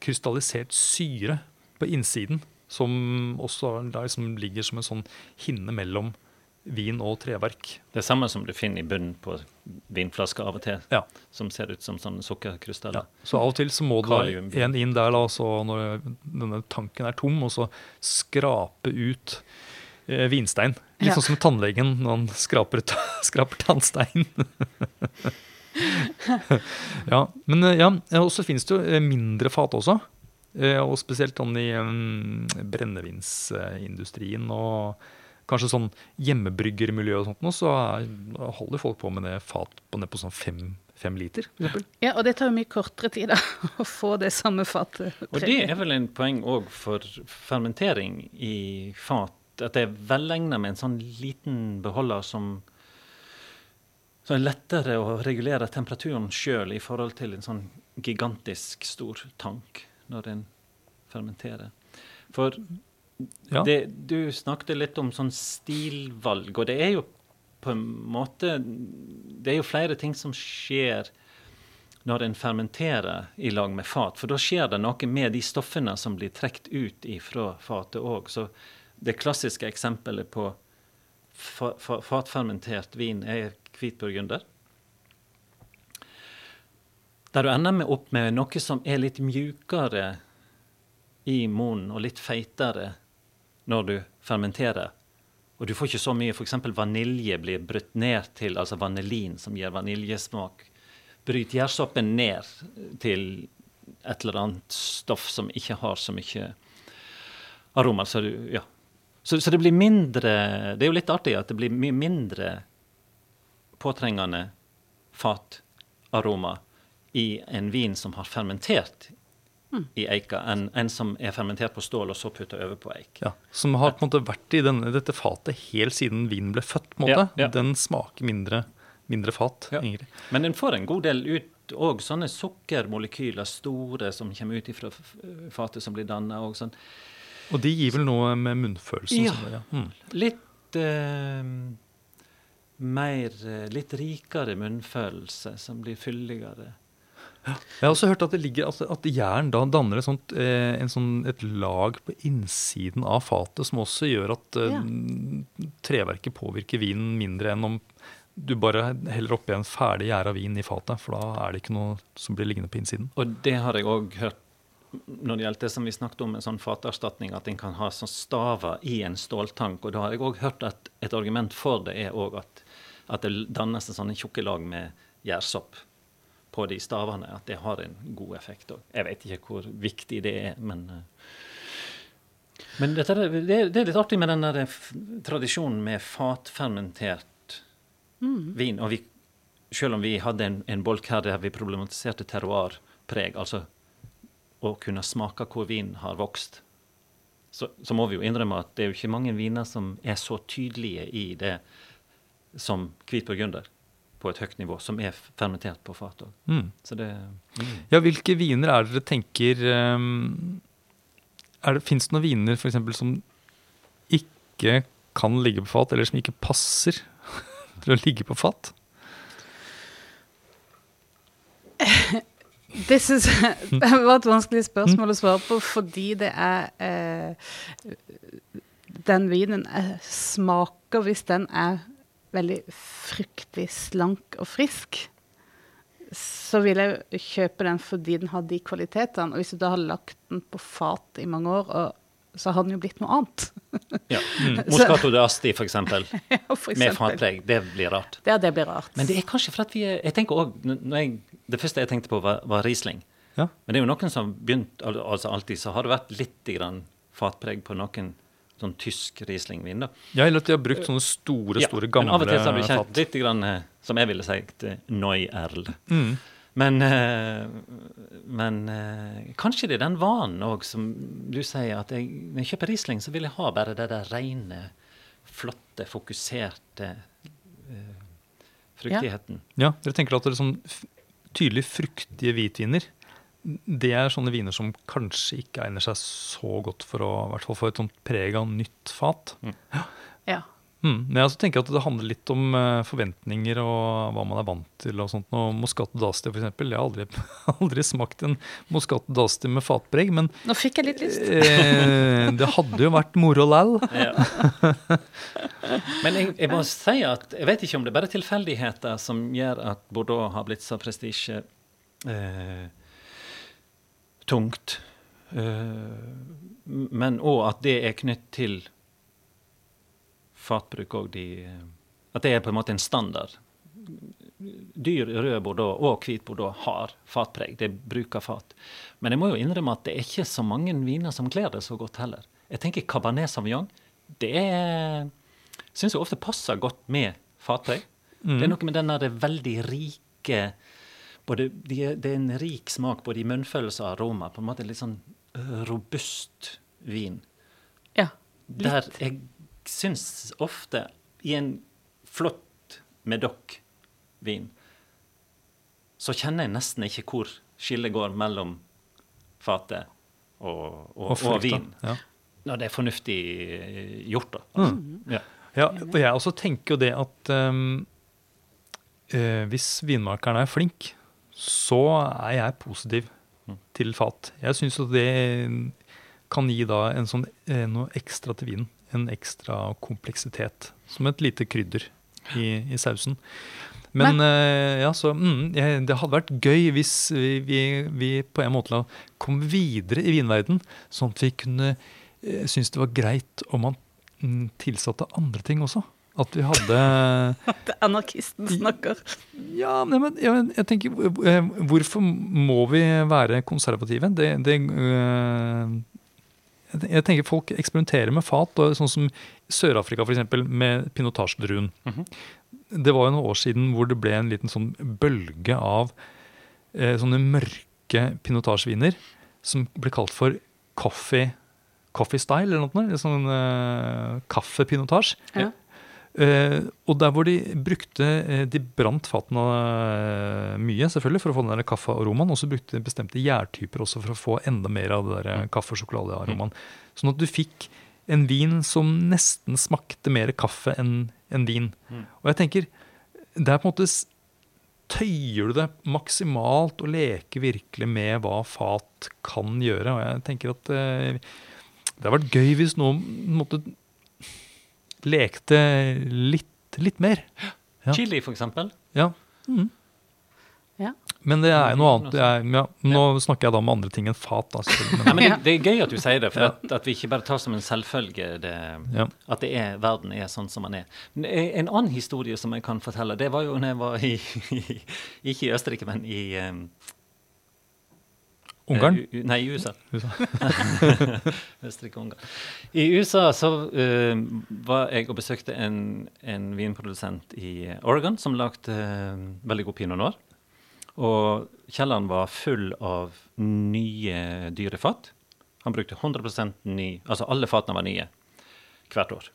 krystallisert syre på innsiden, som også liksom ligger som en sånn hinne mellom vin og treverk.
Det samme som du finner i bunnen på vinflasker av og til,
Ja.
som ser ut som sånne sukkerkrystaller.
Så av og til så må det
være
en inn der da, så når denne tanken er tom, og så skrape ut eh, vinstein. Litt
Ja.
sånn som tannlegen når han skraper, skraper tannstein. ja, men eh, ja, og så finnes det jo eh, mindre fat også. Eh, Og spesielt sånn i um, brennevinsindustrien og kanskje sånn hjemmebryggermiljø og sånt, nå, så er, holder folk på med det fat på ned på sånn fem, fem liter, f.eks.
Ja, og det tar jo mye kortere tid da, å få det samme fatet.
Og det er vel en poeng òg for fermentering i fat, at det er velegna med en sånn liten beholder som så er lettere å regulere temperaturen sjøl i forhold til en sånn gigantisk stor tank når en fermenterer. For
Ja.
det, du snakket litt om sånn stilvalg, og det er jo på en måte Det er jo flere ting som skjer når en fermenterer i lag med fat, for da skjer det noe med de stoffene som blir trukket ut fra fatet òg. Så det klassiske eksempelet på fa fa fatfermentert vin er hvitburgunder. Der du ender med opp med noe som er litt mjukere i munnen og litt feitere når du fermenterer. Og du får ikke så mye f.eks. vanilje blir brutt ned til, altså vanilin som gir vaniljesmak. Bryt gjærsoppen ned til et eller annet stoff som ikke har så mye aroma. Så, du, ja. så, så det blir mindre Det er jo litt artig at det blir mye mindre påtrengende fataroma i en vin som har fermentert i eika, enn en som er fermentert på stål og så putta over på eik.
Ja, som har på en måte vært i denne, dette fatet helt siden vinen ble født. på en måte.
Ja, ja.
Den smaker mindre, mindre fat,
Ja.
egentlig.
Men den får en god del ut òg sånne sukkermolekyler, store, som kommer ut fra fatet som blir danna. Og sånn.
Og de gir vel noe med munnfølelsen.
Ja.
Sånn, ja. Mm.
Litt eh, mer eh, Litt rikere munnfølelse, som blir
Jeg har også hørt at, det ligger, altså, at jern da danner et, sånt, eh, en sånn, et lag på innsiden av fatet som også gjør at eh, treverket påvirker vinen mindre enn om du bare heller oppi en ferdig gjæra vin i fatet, for da er det ikke noe som blir liggende på innsiden.
Og det har jeg òg hørt når det gjelder det som vi snakket om, en sånn faterstatning, at en kan ha sånn staver i en ståltank. Og da har jeg òg hørt at et argument for det er òg at, at det dannes en sånne tjukke lag med gjærsopp på de stavene. At det har en god effekt òg. Jeg vet ikke hvor viktig det er, men eh, men dette, det, er- det litt artig med den der tradisjonen med fatfermentert vin. Og vi, selv om vi hadde en, en bolk her der vi problematiserte terroirpreg, altså å kunne smake hvor vinen har vokst, så, så må vi jo innrømme at det er jo ikke mange viner som er så tydelige i det som hvit burgunder på et høyt nivå, som er fermentert på fat òg.
Mm.
Mm.
Ja, hvilke viner er det dere tenker um, er det, Fins det noen viner for eksempel, som ikke kan ligge på fat, eller som ikke passer til å ligge på fat?
Det, synes, jeg- var et vanskelig spørsmål å svare på, fordi det er eh, Den vinen smaker, hvis den er veldig fryktelig slank og frisk, så vil jeg kjøpe den fordi den har de kvalitetene. Og hvis du da har lagt den på fat i mange år, og, så har den jo blitt noe annet.
Ja. Moscato d'Asti, for eksempel,
Ja, for
med
eksempel.
fatpreg, det blir rart.
Ja, det blir rart.
Men det er kanskje for at vi er jeg tenker også, Det første jeg tenkte på, var, var Riesling.
Ja.
Men det er jo noen som har begynt altså Alltid så har det vært litt grann fatpreg på noen sånn tysk Riesling-vin. da.
Ja, eller at de har brukt sånne store,
Ja,
store,
fat. av og til så har du kjent litt grann, eh, som jeg ville sagt, eh, Neuerl.
Mm.
Men, eh, men eh, kanskje det er den vanen òg som du sier, at jeg, når jeg kjøper Riesling, så vil jeg ha bare det der rene, flotte, fokuserte uh, fruktigheten.
Ja, dere tenker at det er sånn tydelig fruktige hvitviner, det er sånne viner som kanskje ikke egner seg så godt for å i hvert fall få et sånt preg av nytt fat.
Ja.
Mm. Men jeg også tenker at det handler litt om eh, forventninger og hva man er vant til. og sånt. Og Moscato d'Asti for eksempel, jeg har aldri, aldri smakt en Moscato d'Asti med fatpreg, men
Nå fikk jeg litt lyst.
eh, det hadde jo vært moro lall.
Ja. Men jeg, jeg må si at jeg vet ikke om det er bare tilfeldigheter som gjør at Bordeaux har blitt så prestisje eh, tungt. Eh, men òg at det er knytt til fatbruk òg. De, at det er på en måte en standard. Dyr rød bordeaux og hvit bordeaux har fatpreg. Det bruker fat. Men jeg må jo innrømme at det er ikke så mange viner som kler det så godt heller. Jeg tenker Cabernet Sauvignon. Det syns jeg ofte passer godt med fatpreg. Det er noe med den der veldig rike både, de Det er en rik smak både i munnfølelse og aroma. På en måte litt sånn øh, robust vin.
Ja.
Der jeg syns ofte i en flott Medoc-vin så kjenner jeg nesten ikke hvor skillet går mellom fatet og, og, og,
og
vin.
Ja.
Når det er fornuftig eh, gjort, da. Altså. Ja.
Ja, og jeg også tenker jo det at um, uh, hvis vinmakeren er flink, så er jeg positiv
Mm.
til fat. Jeg syns at det kan gi da en sånn, eh, noe ekstra til vinen. En ekstra kompleksitet. Som et lite krydder i, i sausen. Men, eh, ja, så mm, det hadde vært gøy hvis vi, vi, vi på en måte kom videre i vinverden, sånn at vi kunne eh, synes det var greit om man mm, tilsatte andre ting også. At vi hadde
er anarkisten snakker.
Ja, nei, men, ja, men jeg tenker eh, Hvorfor må vi være konservative? Det, det øh, jeg tenker Folk eksperimenterer med fat, og sånn som Sør-Afrika f.eks. med pinotasjedruen.
Mhm.
Det var jo noen år siden hvor det ble en liten sånn bølge av eh, sånne mørke pinotasjeviner som ble kalt for coffee, coffee style, eller noe. Sånn eh, kaffepinotasje.
Ja.
Eh, og der hvor de brukte eh, De brant fatene eh, mye, selvfølgelig, for å få den der kaffearomaen. Og så brukte de bestemte gjærtyper også for å få enda mer av det der eh, kaffe-sjokoladearomaen. Sånn at du fikk en vin som nesten smakte mer kaffe enn en vin.
Mm.
Og jeg tenker, det er på en måte Tøyer du det maksimalt og leker virkelig med hva fat kan gjøre? Og jeg tenker at det hadde vært gøy hvis noen måtte lekte litt, litt mer. Ja.
Chili, for eksempel.
Ja. Mm.
Ja.
Men det er noe annet. Er, ja, nå snakker jeg da om andre ting enn fat.
Altså.
men,
det, det er gøy at du sier det, for
Ja.
at, at vi ikke bare tar som en selvfølge det,
Ja.
at det er, verden er sånn som den er. Men eh, En annen historie som jeg kan fortelle, det var jo når jeg var i Ikke i Østerrike, men i eh,
Ungarn?
eh, nei, i USA.
USA.
Østerrike-Ungarn. I USA så uh, var jeg og besøkte en, en vinprodusent i Oregon som lagde uh, veldig god pinot noir. Og kjelleren var full av nye, dyre fat. Han brukte 100% ny Altså alle fatene var nye hvert år.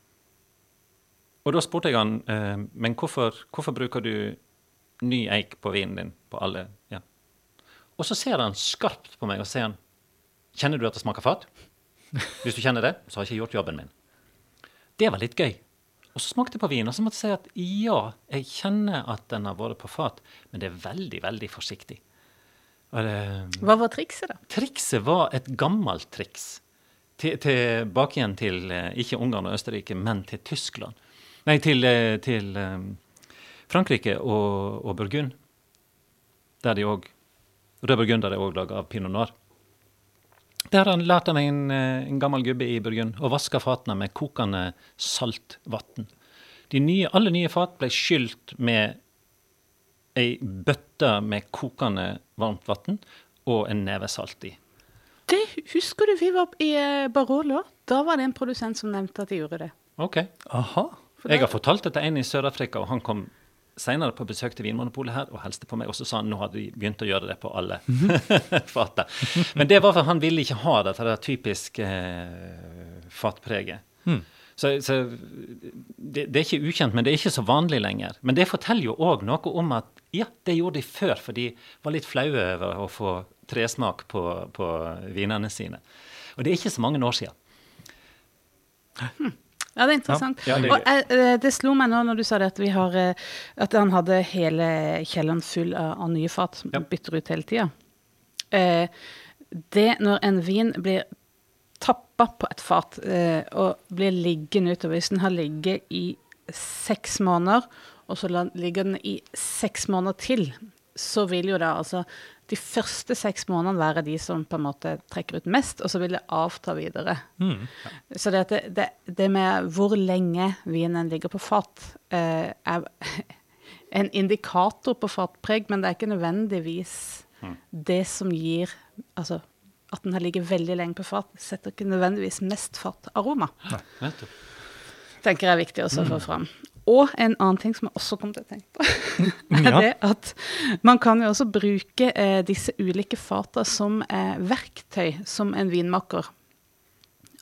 Og da spurte jeg han uh, men hvorfor, hvorfor bruker du ny eik på vinen din på alle ja. Og så ser han skarpt på meg og sier han, Kjenner du at det smaker fat? Hvis du kjenner det, så har jeg ikke gjort jobben min. Det var litt gøy. Og så smakte jeg på vin, og så måtte jeg si at ja, jeg kjenner at den har vært på fat, men det er veldig, veldig forsiktig. Og det,
Hva var trikset, da?
trikset var et gammelt triks. Til- Tilbake igjen til eh, ikke Ungarn og Østerrike, men til Tyskland. Nei, til, eh, til eh, Frankrike og, og Burgund. Der de òg Rød burgunder er òg laga av pinot noir. Der har han lært av en, eh, en gammel gubbe i Burgund å vaske fatene med kokende saltvann. Alle nye fat ble skylt med ei bøtte med kokende varmt vann og en neve salt i.
Det husker du vi var i eh, Barolo. Da var det en produsent som nevnte at de gjorde det.
Ok.
Aha.
Jeg har fortalt det til en i Sør-Afrika, og han kom senere på besøk til Vinmonopolet her og hilste på meg, og så sa han nå hadde de begynt å gjøre det på alle fatet. Men det var for han ville ikke ha dette det typiske eh, fatpreget.
Mm.
Så, så det, det er ikke ukjent, men det er ikke så vanlig lenger. Men det forteller jo òg noe om at ja, det gjorde de før, for de var litt flaue over å få tresmak på, på vinene sine. Og det er ikke så mange år siden.
Ja, det er interessant.
Ja, det er
og eh, eh, det slo meg nå når du sa det at, vi har, eh, at han hadde hele kjelleren full av, av nye fat
Ja.
bytter ut hele tida. Eh, det når en vin blir tappa på et fat eh, og blir liggende utover Hvis den har ligget i seks måneder, og så ligger den i seks måneder til, så vil jo da altså de første seks månedene være de som på en måte trekker ut mest, og så vil det avta videre.
Mm.
Så det, det, det, med hvor lenge vinen ligger på fat, eh, er en indikator på fatpreg, men det er ikke nødvendigvis det som gir Altså at den har ligget veldig lenge på fat, setter ikke nødvendigvis mest fataroma. Tenker jeg er viktig også å få fram. Og en annen ting som jeg også kom til å tenke på, er
Ja.
det at man kan jo også bruke eh, disse ulike fata som eh, verktøy som en vinmaker.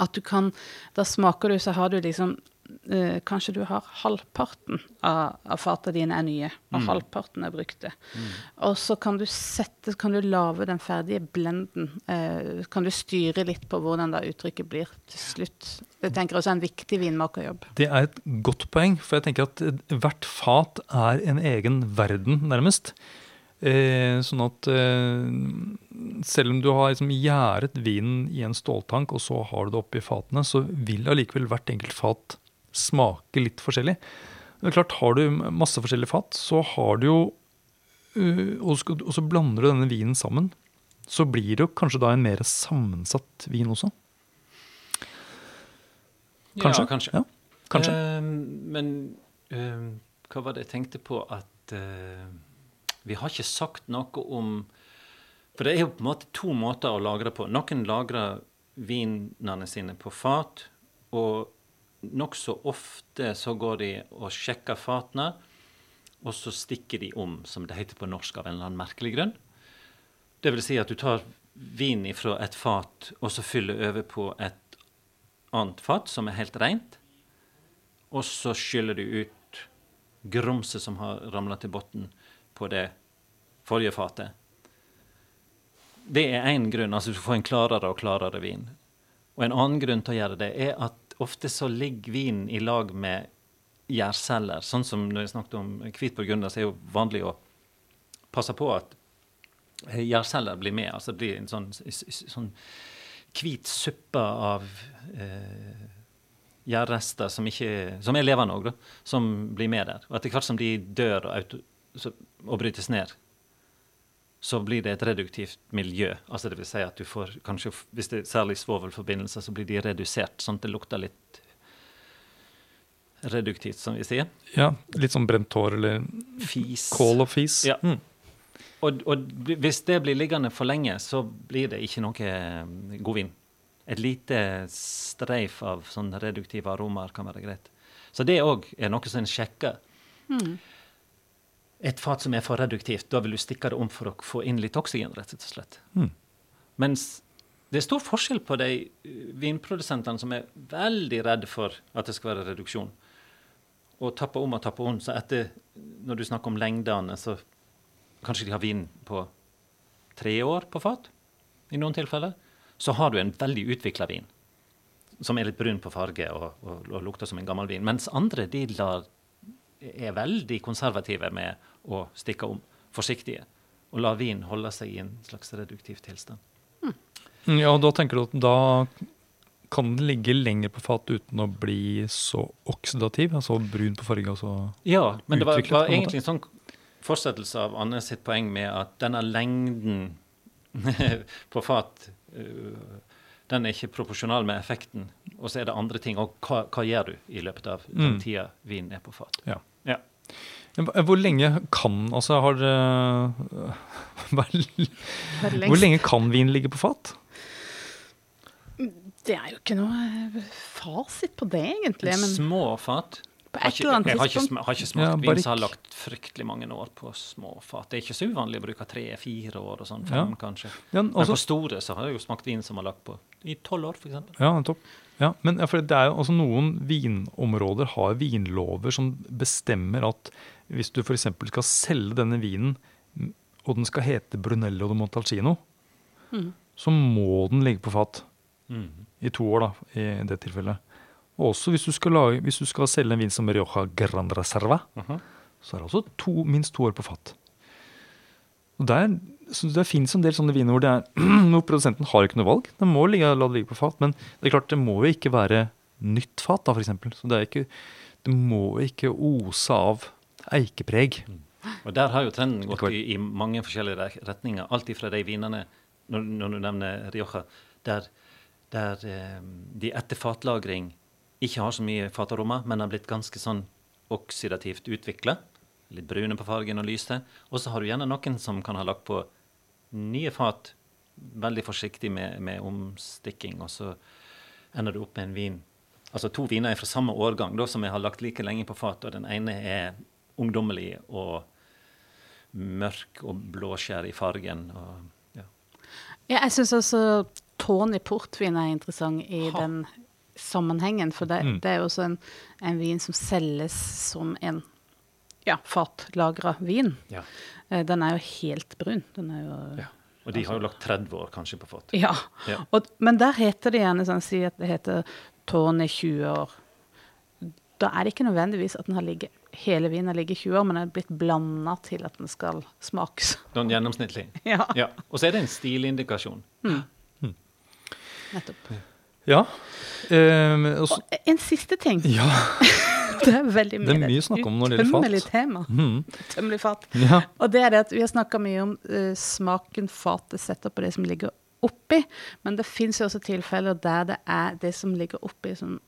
At du kan Da smaker du, så har du liksom eh, Kanskje du har halvparten av, av fata dine er nye, og halvparten er brukte. Og så kan du sette Kan du lage den ferdige blenden. Eh, kan du styre litt på hvordan da uttrykket blir til slutt. Det tenker jeg også er en viktig vinmakerjobb.
Det er et godt poeng, for jeg tenker at eh, hvert fat er en egen verden, nærmest. Eh, sånn at eh, selv om du har liksom gjæret vinen i en ståltank, og så har du det oppi fatene, så vil allikevel hvert enkelt fat smake litt forskjellig. Det er klart, Har du masse forskjellige fat, så har du jo eh, og, så blander du denne vinen sammen. Så blir det jo kanskje da en mer sammensatt vin også. Kanskje?
Ja, kanskje.
Ja, kanskje.
Uh, men uh, hva var det jeg tenkte på at uh, Vi har ikke sagt noe om For det er jo på en måte to måter å lagre på. Noen lagrer vinene sine på fat, og nokså ofte så går de og sjekker fatene, og så stikker de om, som det heter på norsk av en eller annen merkelig grunn. Det vil si at du tar vin fra et fat, og så fyller over på et annet fat som er helt rent. Og så skyller du ut grumset som har ramla til bunnen på det forrige fatet. Det er én grunn, altså du får en klarere og klarere vin. Og en annen grunn til å gjøre det er at ofte så ligger vinen i lag med gjærceller. Sånn som når jeg snakket om hvit burgunder, så er det jo vanlig å passe på at gjærceller blir med. Altså det blir en sånn, sånn hvit suppe av eh, gjærrester som, som er levende òg, som blir med der. Og etter hvert som de dør og, auto, så, og brytes ned, så blir det et reduktivt miljø. Altså det vil si at du får kanskje, Hvis det er særlig svovelforbindelser, så blir de redusert, sånn at det lukter litt reduktivt, som vi sier.
Ja, Litt sånn brent hår eller
Fis.
kål og fis.
Ja.
Mm.
Og, og hvis det blir liggende for lenge, så blir det ikke noe eh, god vin. Et lite streif av sånn reduktive aromaer kan være greit. Så det òg er noe som en sjekker. Et fat som er for reduktivt, da vil du stikke det om for å få inn litt oksygen, rett og slett.
Mm.
Mens det er stor forskjell på de uh, vinprodusentene som er veldig redde for at det skal være reduksjon, og tapper om og tapper om. Så etter, når du snakker om lengdene, så kanskje de har vin på tre år på fat, i noen tilfeller. Så har du en veldig utvikla vin, som er litt brun på farge og, og, og lukter som en gammel vin. Mens andre de lar, er veldig konservative med å stikke om, forsiktige, og la vin holde seg i en slags reduktiv tilstand.
Mm, Ja, og da tenker du at da kan den ligge lenger på fat uten å bli så oksidativ, altså brun på farge. og så
Ja, men det var, var egentlig en sånn fortsettelse av Anne sitt poeng med at denne lengden på fat øh, den er ikke proporsjonal med effekten. Og så er det andre ting. Og hva, hva gjør du i løpet av den
Mm.
tida vinen er på fat?
Ja.
Ja.
Hvor lenge kan altså har
uh,
Hvor lenge kan vin ligge på fat?
Det er jo ikke noe eh, fasit på det, egentlig. Men
Små fat.
På et eller annet tidspunkt
Jeg har ikke smakt
Ja,
vin som har lagt fryktelig mange år på små fat. Det er ikke så uvanlig å bruke tre-fire år og sånn.
Ja.
Fem, kanskje.
Ja,
Men
altså,
på store så har jeg jo smakt vin som har lagt på i tolv år, f.eks.
ja, nettopp. Ja, men ja, for det er jo altså Noen vinområder har vinlover som bestemmer at hvis du f.eks. skal selge denne vinen, og den skal hete Brunello de Montalcino,
mm.
så må den ligge på fat.
Mm.
I to år, da, i det tilfellet. Og også hvis du skal, lage, hvis du skal selge en vin som Rioja Gran Reserva,
Mhm.
så er det også to, minst to år på fat. Og der, så det finnes en del sånne viner hvor, det er, hvor produsenten har ikke noe valg. Den må ligge, la det ligge på fat, men det er klart det må jo ikke være nytt fat, da, for eksempel. Så det, ikke, det må ikke ose av eikepreg.
Og der har jo trenden gått i, i mange forskjellige retninger. Alt ifra de vinene, når, når du nevner Rioja, der, der eh, de etter fatlagring ikke har så mye fataroma, men har blitt ganske sånn oksidativt utvikla. Litt brune på fargen og lyse. Og så har du gjerne noen som kan ha lagt på nye fat, veldig forsiktig med, med omstikking, og så ender du opp med en vin altså to viner er fra samme årgang, da, som jeg har lagt like lenge på fat. og Den ene er ungdommelig og mørk og blåskjær i fargen. Og, ja.
Ja, jeg syns også Tawny portvin er interessant i
Ha.
den sammenhengen. For det,
Mm.
det er jo også en, en vin som selges som en ja, fatlagra vin.
Ja.
Eh, Den er jo helt brun. Den er jo
Ja. Og de har jo lagt 30 år kanskje på fat.
Ja.
Ja.
Og, men der heter det gjerne sånn, si at det heter Tawny 20 år. Da er det ikke nødvendigvis at den har ligget, hele vinen har ligget 20 år, men den er blitt blanda til at den skal smakes.
Sånn gjennomsnittlig.
Ja,
Ja. Og så er det en stilindikasjon.
nettopp.
Ja. Eh, og så-
Og en siste ting.
ja.
Det er veldig mye.
Det er mye å snakke om når det gjelder fat.
Utømmelig tema.
Mm.
Tømmelig fat.
ja.
Og det er det at vi har snakka mye om uh, smaken fatet setter på det som ligger oppi, men det fins jo også tilfeller der det er det som ligger oppi, som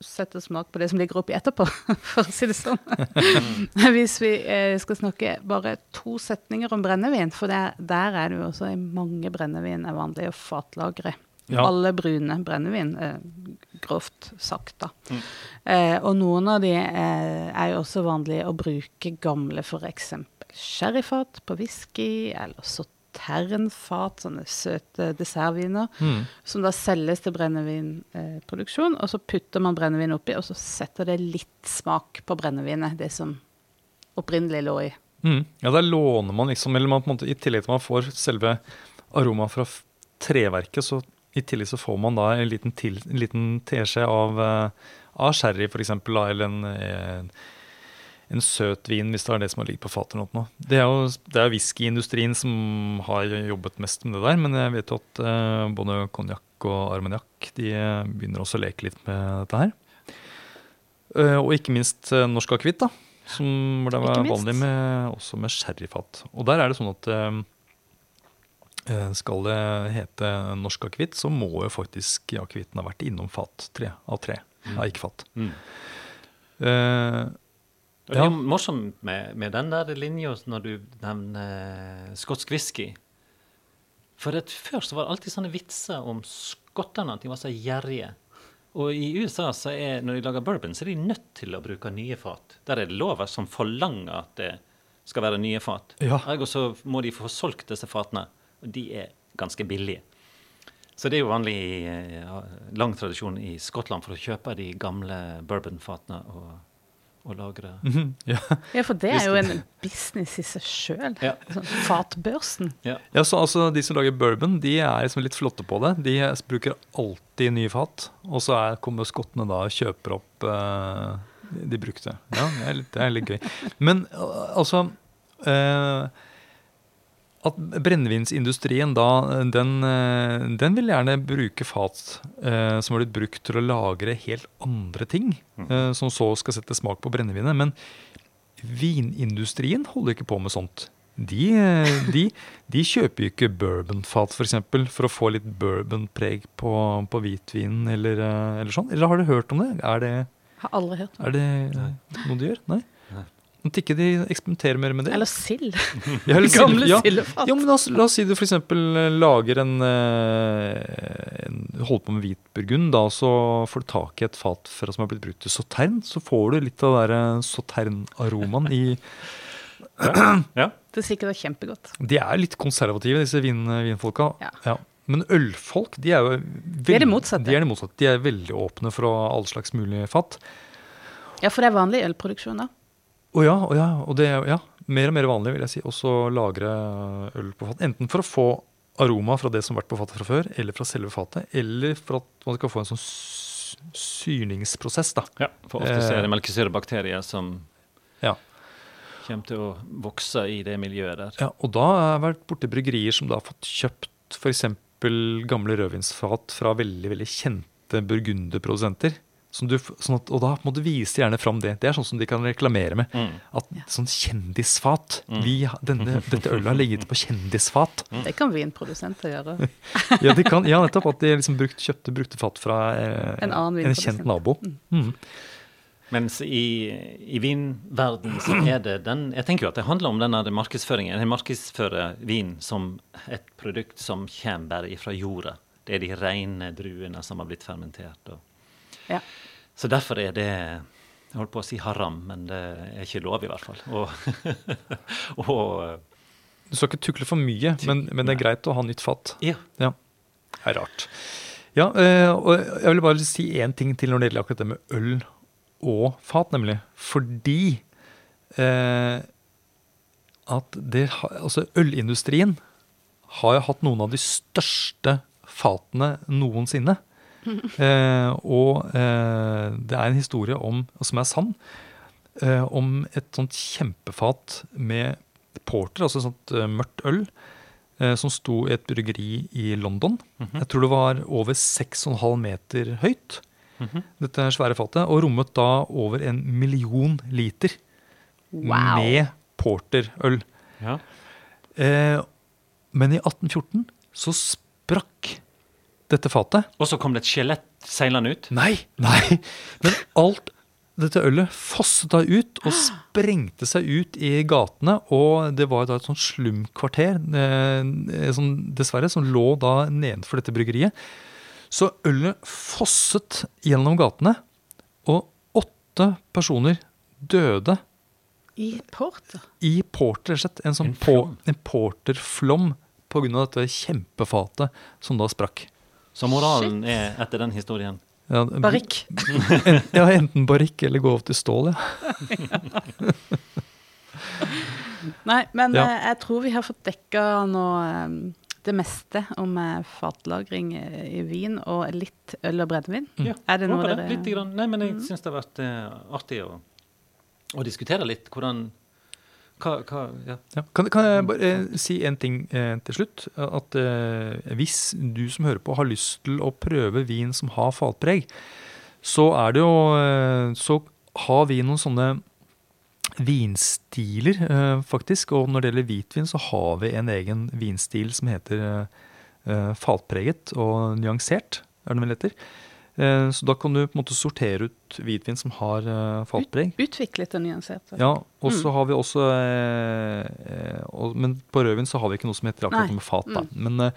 setter smak på det som ligger oppi etterpå, for å si det sånn. Hvis vi uh, skal snakke bare to setninger om brennevin, for der, der er det jo også mange brennevin er vanlig å fatlagre.
Ja.
Alle brune brennevin, grovt sagt, da.
Mm.
Eh, og noen av de eh, er jo også vanlige å bruke gamle f.eks. sherryfat på whisky, eller sauternfat, sånne søte dessertviner,
mm.
som da selges til brennevinproduksjon. og så putter man brennevin oppi, og så setter det litt smak på brennevinet, det som opprinnelig lå i.
Mm. Ja, der låner man liksom, eller man måte, i tillegg til at man får selve aromaet fra treverket, så i tillegg så får man da en liten, til, en liten teskje av, eh, av sherry eksempel, eller en, en, en søt vin, hvis det er det som har ligget på fatet. eller noe. Det er jo det er whiskyindustrien som har jobbet mest med det der, men jeg vet jo at uh, både konjakk og armagnac de eh, begynner også å leke litt med dette her. Uh, og ikke minst uh, norsk akevitt, da. Som det var vanlig med, også med sherryfat. Og der er det sånn at eh, eh, skal det hete norsk akevitt, så må jo faktisk akevitten ha vært innom fat tre, av tre. Ja, ikke fat.
Mm. Uh, det er
Ja.
morsomt med, med den der linja når du nevner skotsk whisky. For at før så var det alltid sånne vitser om skottene, at de var så gjerrige. Og i USA, så er, når de lager bourbon, så er de nødt til å bruke nye fat. Der er det lover som forlanger at det skal være nye fat.
Ja.
Ergo så må de få solgt disse fatene, og de er ganske billige. Så det er jo vanlig i eh, lang tradisjon i Skottland for å kjøpe de gamle bourbonfatene og, og lagre.
mhm, ja.
Ja, for det er jo en business i seg sjøl.
Ja.
Sånn fatbørsen.
Ja.
Ja, så altså De som lager bourbon, de er liksom litt flotte på det. De er- bruker alltid nye fat. Og så er, kommer skottene da og kjøper opp uh, de, brukte. Ja, det er, litt, det er litt gøy. Men altså eh, At brennevinsindustrien da, den, eh, den vil gjerne bruke fat eh, som har blitt brukt til å lagre helt andre ting, eh, som så skal sette smak på brennevinet. Men vinindustrien holder ikke på med sånt. De, eh, de, de kjøper jo ikke bourbonfat for, eksempel, for å få litt bourbonpreg på, på hvitvinen eller, eh, eller sånn. Eller har du hørt om det? Er det,
Har aldri hørt om. det.
er det noe de gjør? Nei? At ikke de eksperimenterer mer med det?
Eller sild.
Ja, eller sild,
Gamle
ja.
sildefat.
Ja, men la oss, la oss si du f.eks. lager en, eh, en Holder på med hvitburgund, da, så får du tak i et fat fra som har blitt brukt til sautern. Så får du litt av den der sauternaromaen i
Ja.
Det er kjempegodt.
De er litt konservative, disse vin, vinfolka.
Ja.
Men ølfolk, de er jo veldig,
er det motsatte.
De er det motsatte. De er veldig åpne for all slags mulig fat.
Ja, for det er vanlig ølproduksjon, da.
Og ja, og ja, og det er ja, mer og mer vanlig, vil jeg si, også å lagre øl på fat. Enten for å få aroma fra det som har vært på fatet fra før, eller fra selve fatet, eller for at man skal få en sånn syrningsprosess, da.
ja. For ofte
Eh.
er det melkesyrebakterier som
Ja.
kommer til å vokse i det miljøet der.
Ja, og da har jeg vært borti bryggerier som da har fått kjøpt f.eks. gamle rødvinsfat fra veldig veldig kjente burgunderprodusenter. Som du, sånn at, og da må du vise gjerne fram det. Det er sånn som de kan reklamere med.
Mm.
At Sånn kjendisfat.
Mm.
Vi, denne, dette ølet har ligget på kjendisfat.
Det kan vinprodusenter gjøre.
Ja, de kan, ja nettopp. At de liksom brukt, kjøpte brukte fat fra eh,
En annen
en kjent nabo. Mm.
Mens i, i vinverden så er det den Jeg tenker jo at det handler om denne markedsføringen. En markedsfører vin som et produkt som kommer bare fra jorda. Det er de rene druene som har blitt fermentert. Og,
Ja.
Så derfor er det Jeg holdt på å si haram, men det er ikke lov, i hvert fall. Og, og
Du skal ikke tukle for mye, men, men det er greit å ha nytt fat.
ja.
Ja. Det er rart. Ja, eh, og jeg vil bare si én ting til når det gjelder akkurat det med øl og fat, nemlig. Fordi eh, at det Altså, ølindustrien har jo hatt noen av de største fatene noensinne. Eh, og eh, det er en historie om, som er sann, eh, om et sånt kjempefat med porter, altså et sånt eh, mørkt øl, eh, som sto i et bryggeri i London. Jeg tror det var over 6,5 meter høyt,
Mhm.
dette svære fatet, og rommet da over en million liter
Wow.
med porterøl.
ja.
Eh, men i 1814 så sprakk dette fatet.
Og så kom det et skjelett seilende ut.
Nei, nei. Men alt dette ølet fosset da ut og sprengte seg ut i gatene. Og det var da et sånt slumkvarter eh, som dessverre som lå da nedenfor dette bryggeriet. Så ølet fosset gjennom gatene, og åtte personer døde
I Porter.
i porter, rett og slett. En, sånn
En
på, en porterflom pga. dette kjempefatet som da sprakk.
Så moralen er etter den historien
Ja,
Barrikk.
En, ja, enten barrikk eller gå over til stål, ja.
Nei, men
Ja.
eh, jeg tror vi har fått dekka nå eh, det meste om eh, fatlagring i vin og litt øl og brennevin.
Ja,
Er det noe dere
Litt grann. Nei, men jeg syns det har vært artig å, å diskutere litt hvordan hva, hva, ja.
Ja. Kan, kan jeg bare eh, si en ting eh, til slutt? At eh, hvis du som hører på har lyst til å prøve vin som har fatpreg, så er det jo eh, Så har vi noen sånne vinstiler, eh, faktisk. Og når det gjelder hvitvin, så har vi en egen vinstil som heter eh, fatpreget og nyansert, er det vel heter. Eh, så da kan du på en måte sortere ut hvitvin som har eh, fatpreg.
Utviklet og nyansert?
Ja, og så
Mm.
har vi også eh, og, Men på rødvin så har vi ikke noe som heter akkurat
Nei.
noe med fat. Da.
Mm.
Men eh,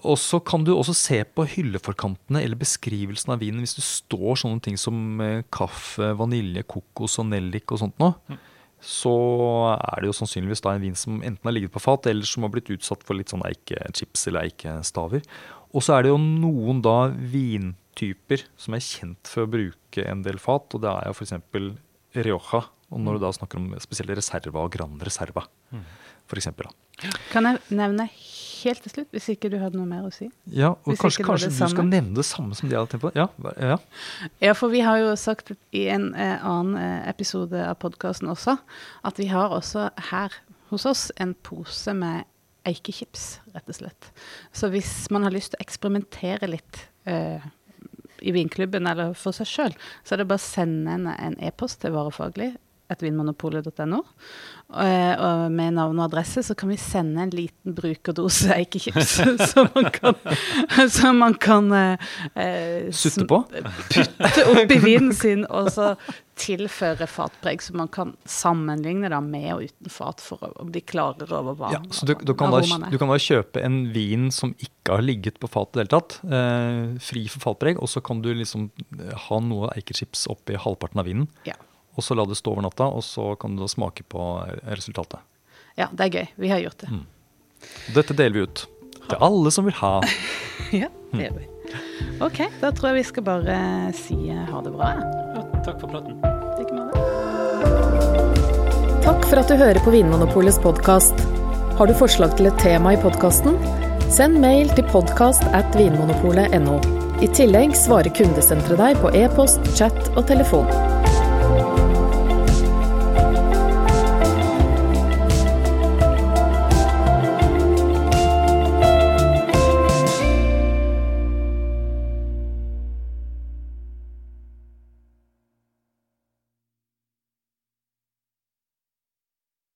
og så kan du også se på hylleforkantene eller beskrivelsen av vinen hvis det står sånne ting som eh, kaffe, vanilje, kokos og nellik og sånt noe.
Mm.
Så er det jo sannsynligvis da en vin som enten har ligget på fat, eller som har blitt utsatt for litt sånn eikechips eller eikestaver. Og så er det jo noen da vintyper som er kjent for å bruke en del fat, og det er jo f.eks. Rioja. Og når du da snakker om spesielle reserva og Gran Reserva,
Mm.
for eksempel, da.
Kan jeg nevne helt til slutt, hvis ikke du hadde noe mer å si?
Ja, og
Hvis
kanskje, kanskje
du
du skal nevne det samme som de hadde tenkt på? Ja, ja.
Ja, for vi har jo sagt i en eh, annen eh, episode av podkasten også at vi har også her hos oss en pose med eikechips, rett og slett. Så hvis man har lyst til å eksperimentere litt eh, i vinklubben eller for seg sjøl, så er det bare å sende en e-post til Varefaglig, vinmonopolet.no, eh, og med navn og adresse, så kan vi sende en liten brukerdose eikechips, så man kan, så man kan eh, eh,
Sutte på?
putte oppi vinen sin og så tilføre fatpreg, så man kan sammenligne da med og uten fat for om de klarer over hva
Ja, så du, du, kan da, du kan da kjøpe en vin som ikke har ligget på fat i det hele tatt, eh, fri for fatpreg, og så kan du liksom eh, ha noe eikechips oppi halvparten av vinen,
Ja.
Og så la det stå over natta, og så kan du da smake på resultatet.
ja, det er gøy. Vi har gjort det.
Mm. Dette deler vi ut til alle som vil ha.
Ja, det gjør vi. OK, da tror jeg vi skal bare si eh, ha det bra. ja.
takk for praten.
Takk for at du hører på Vinmonopolets podkast. Har du forslag til et tema i podkasten? Send mail til podkast at vinmonopolet.no. I tillegg svarer kundesenteret deg på e-post, chat og telefon.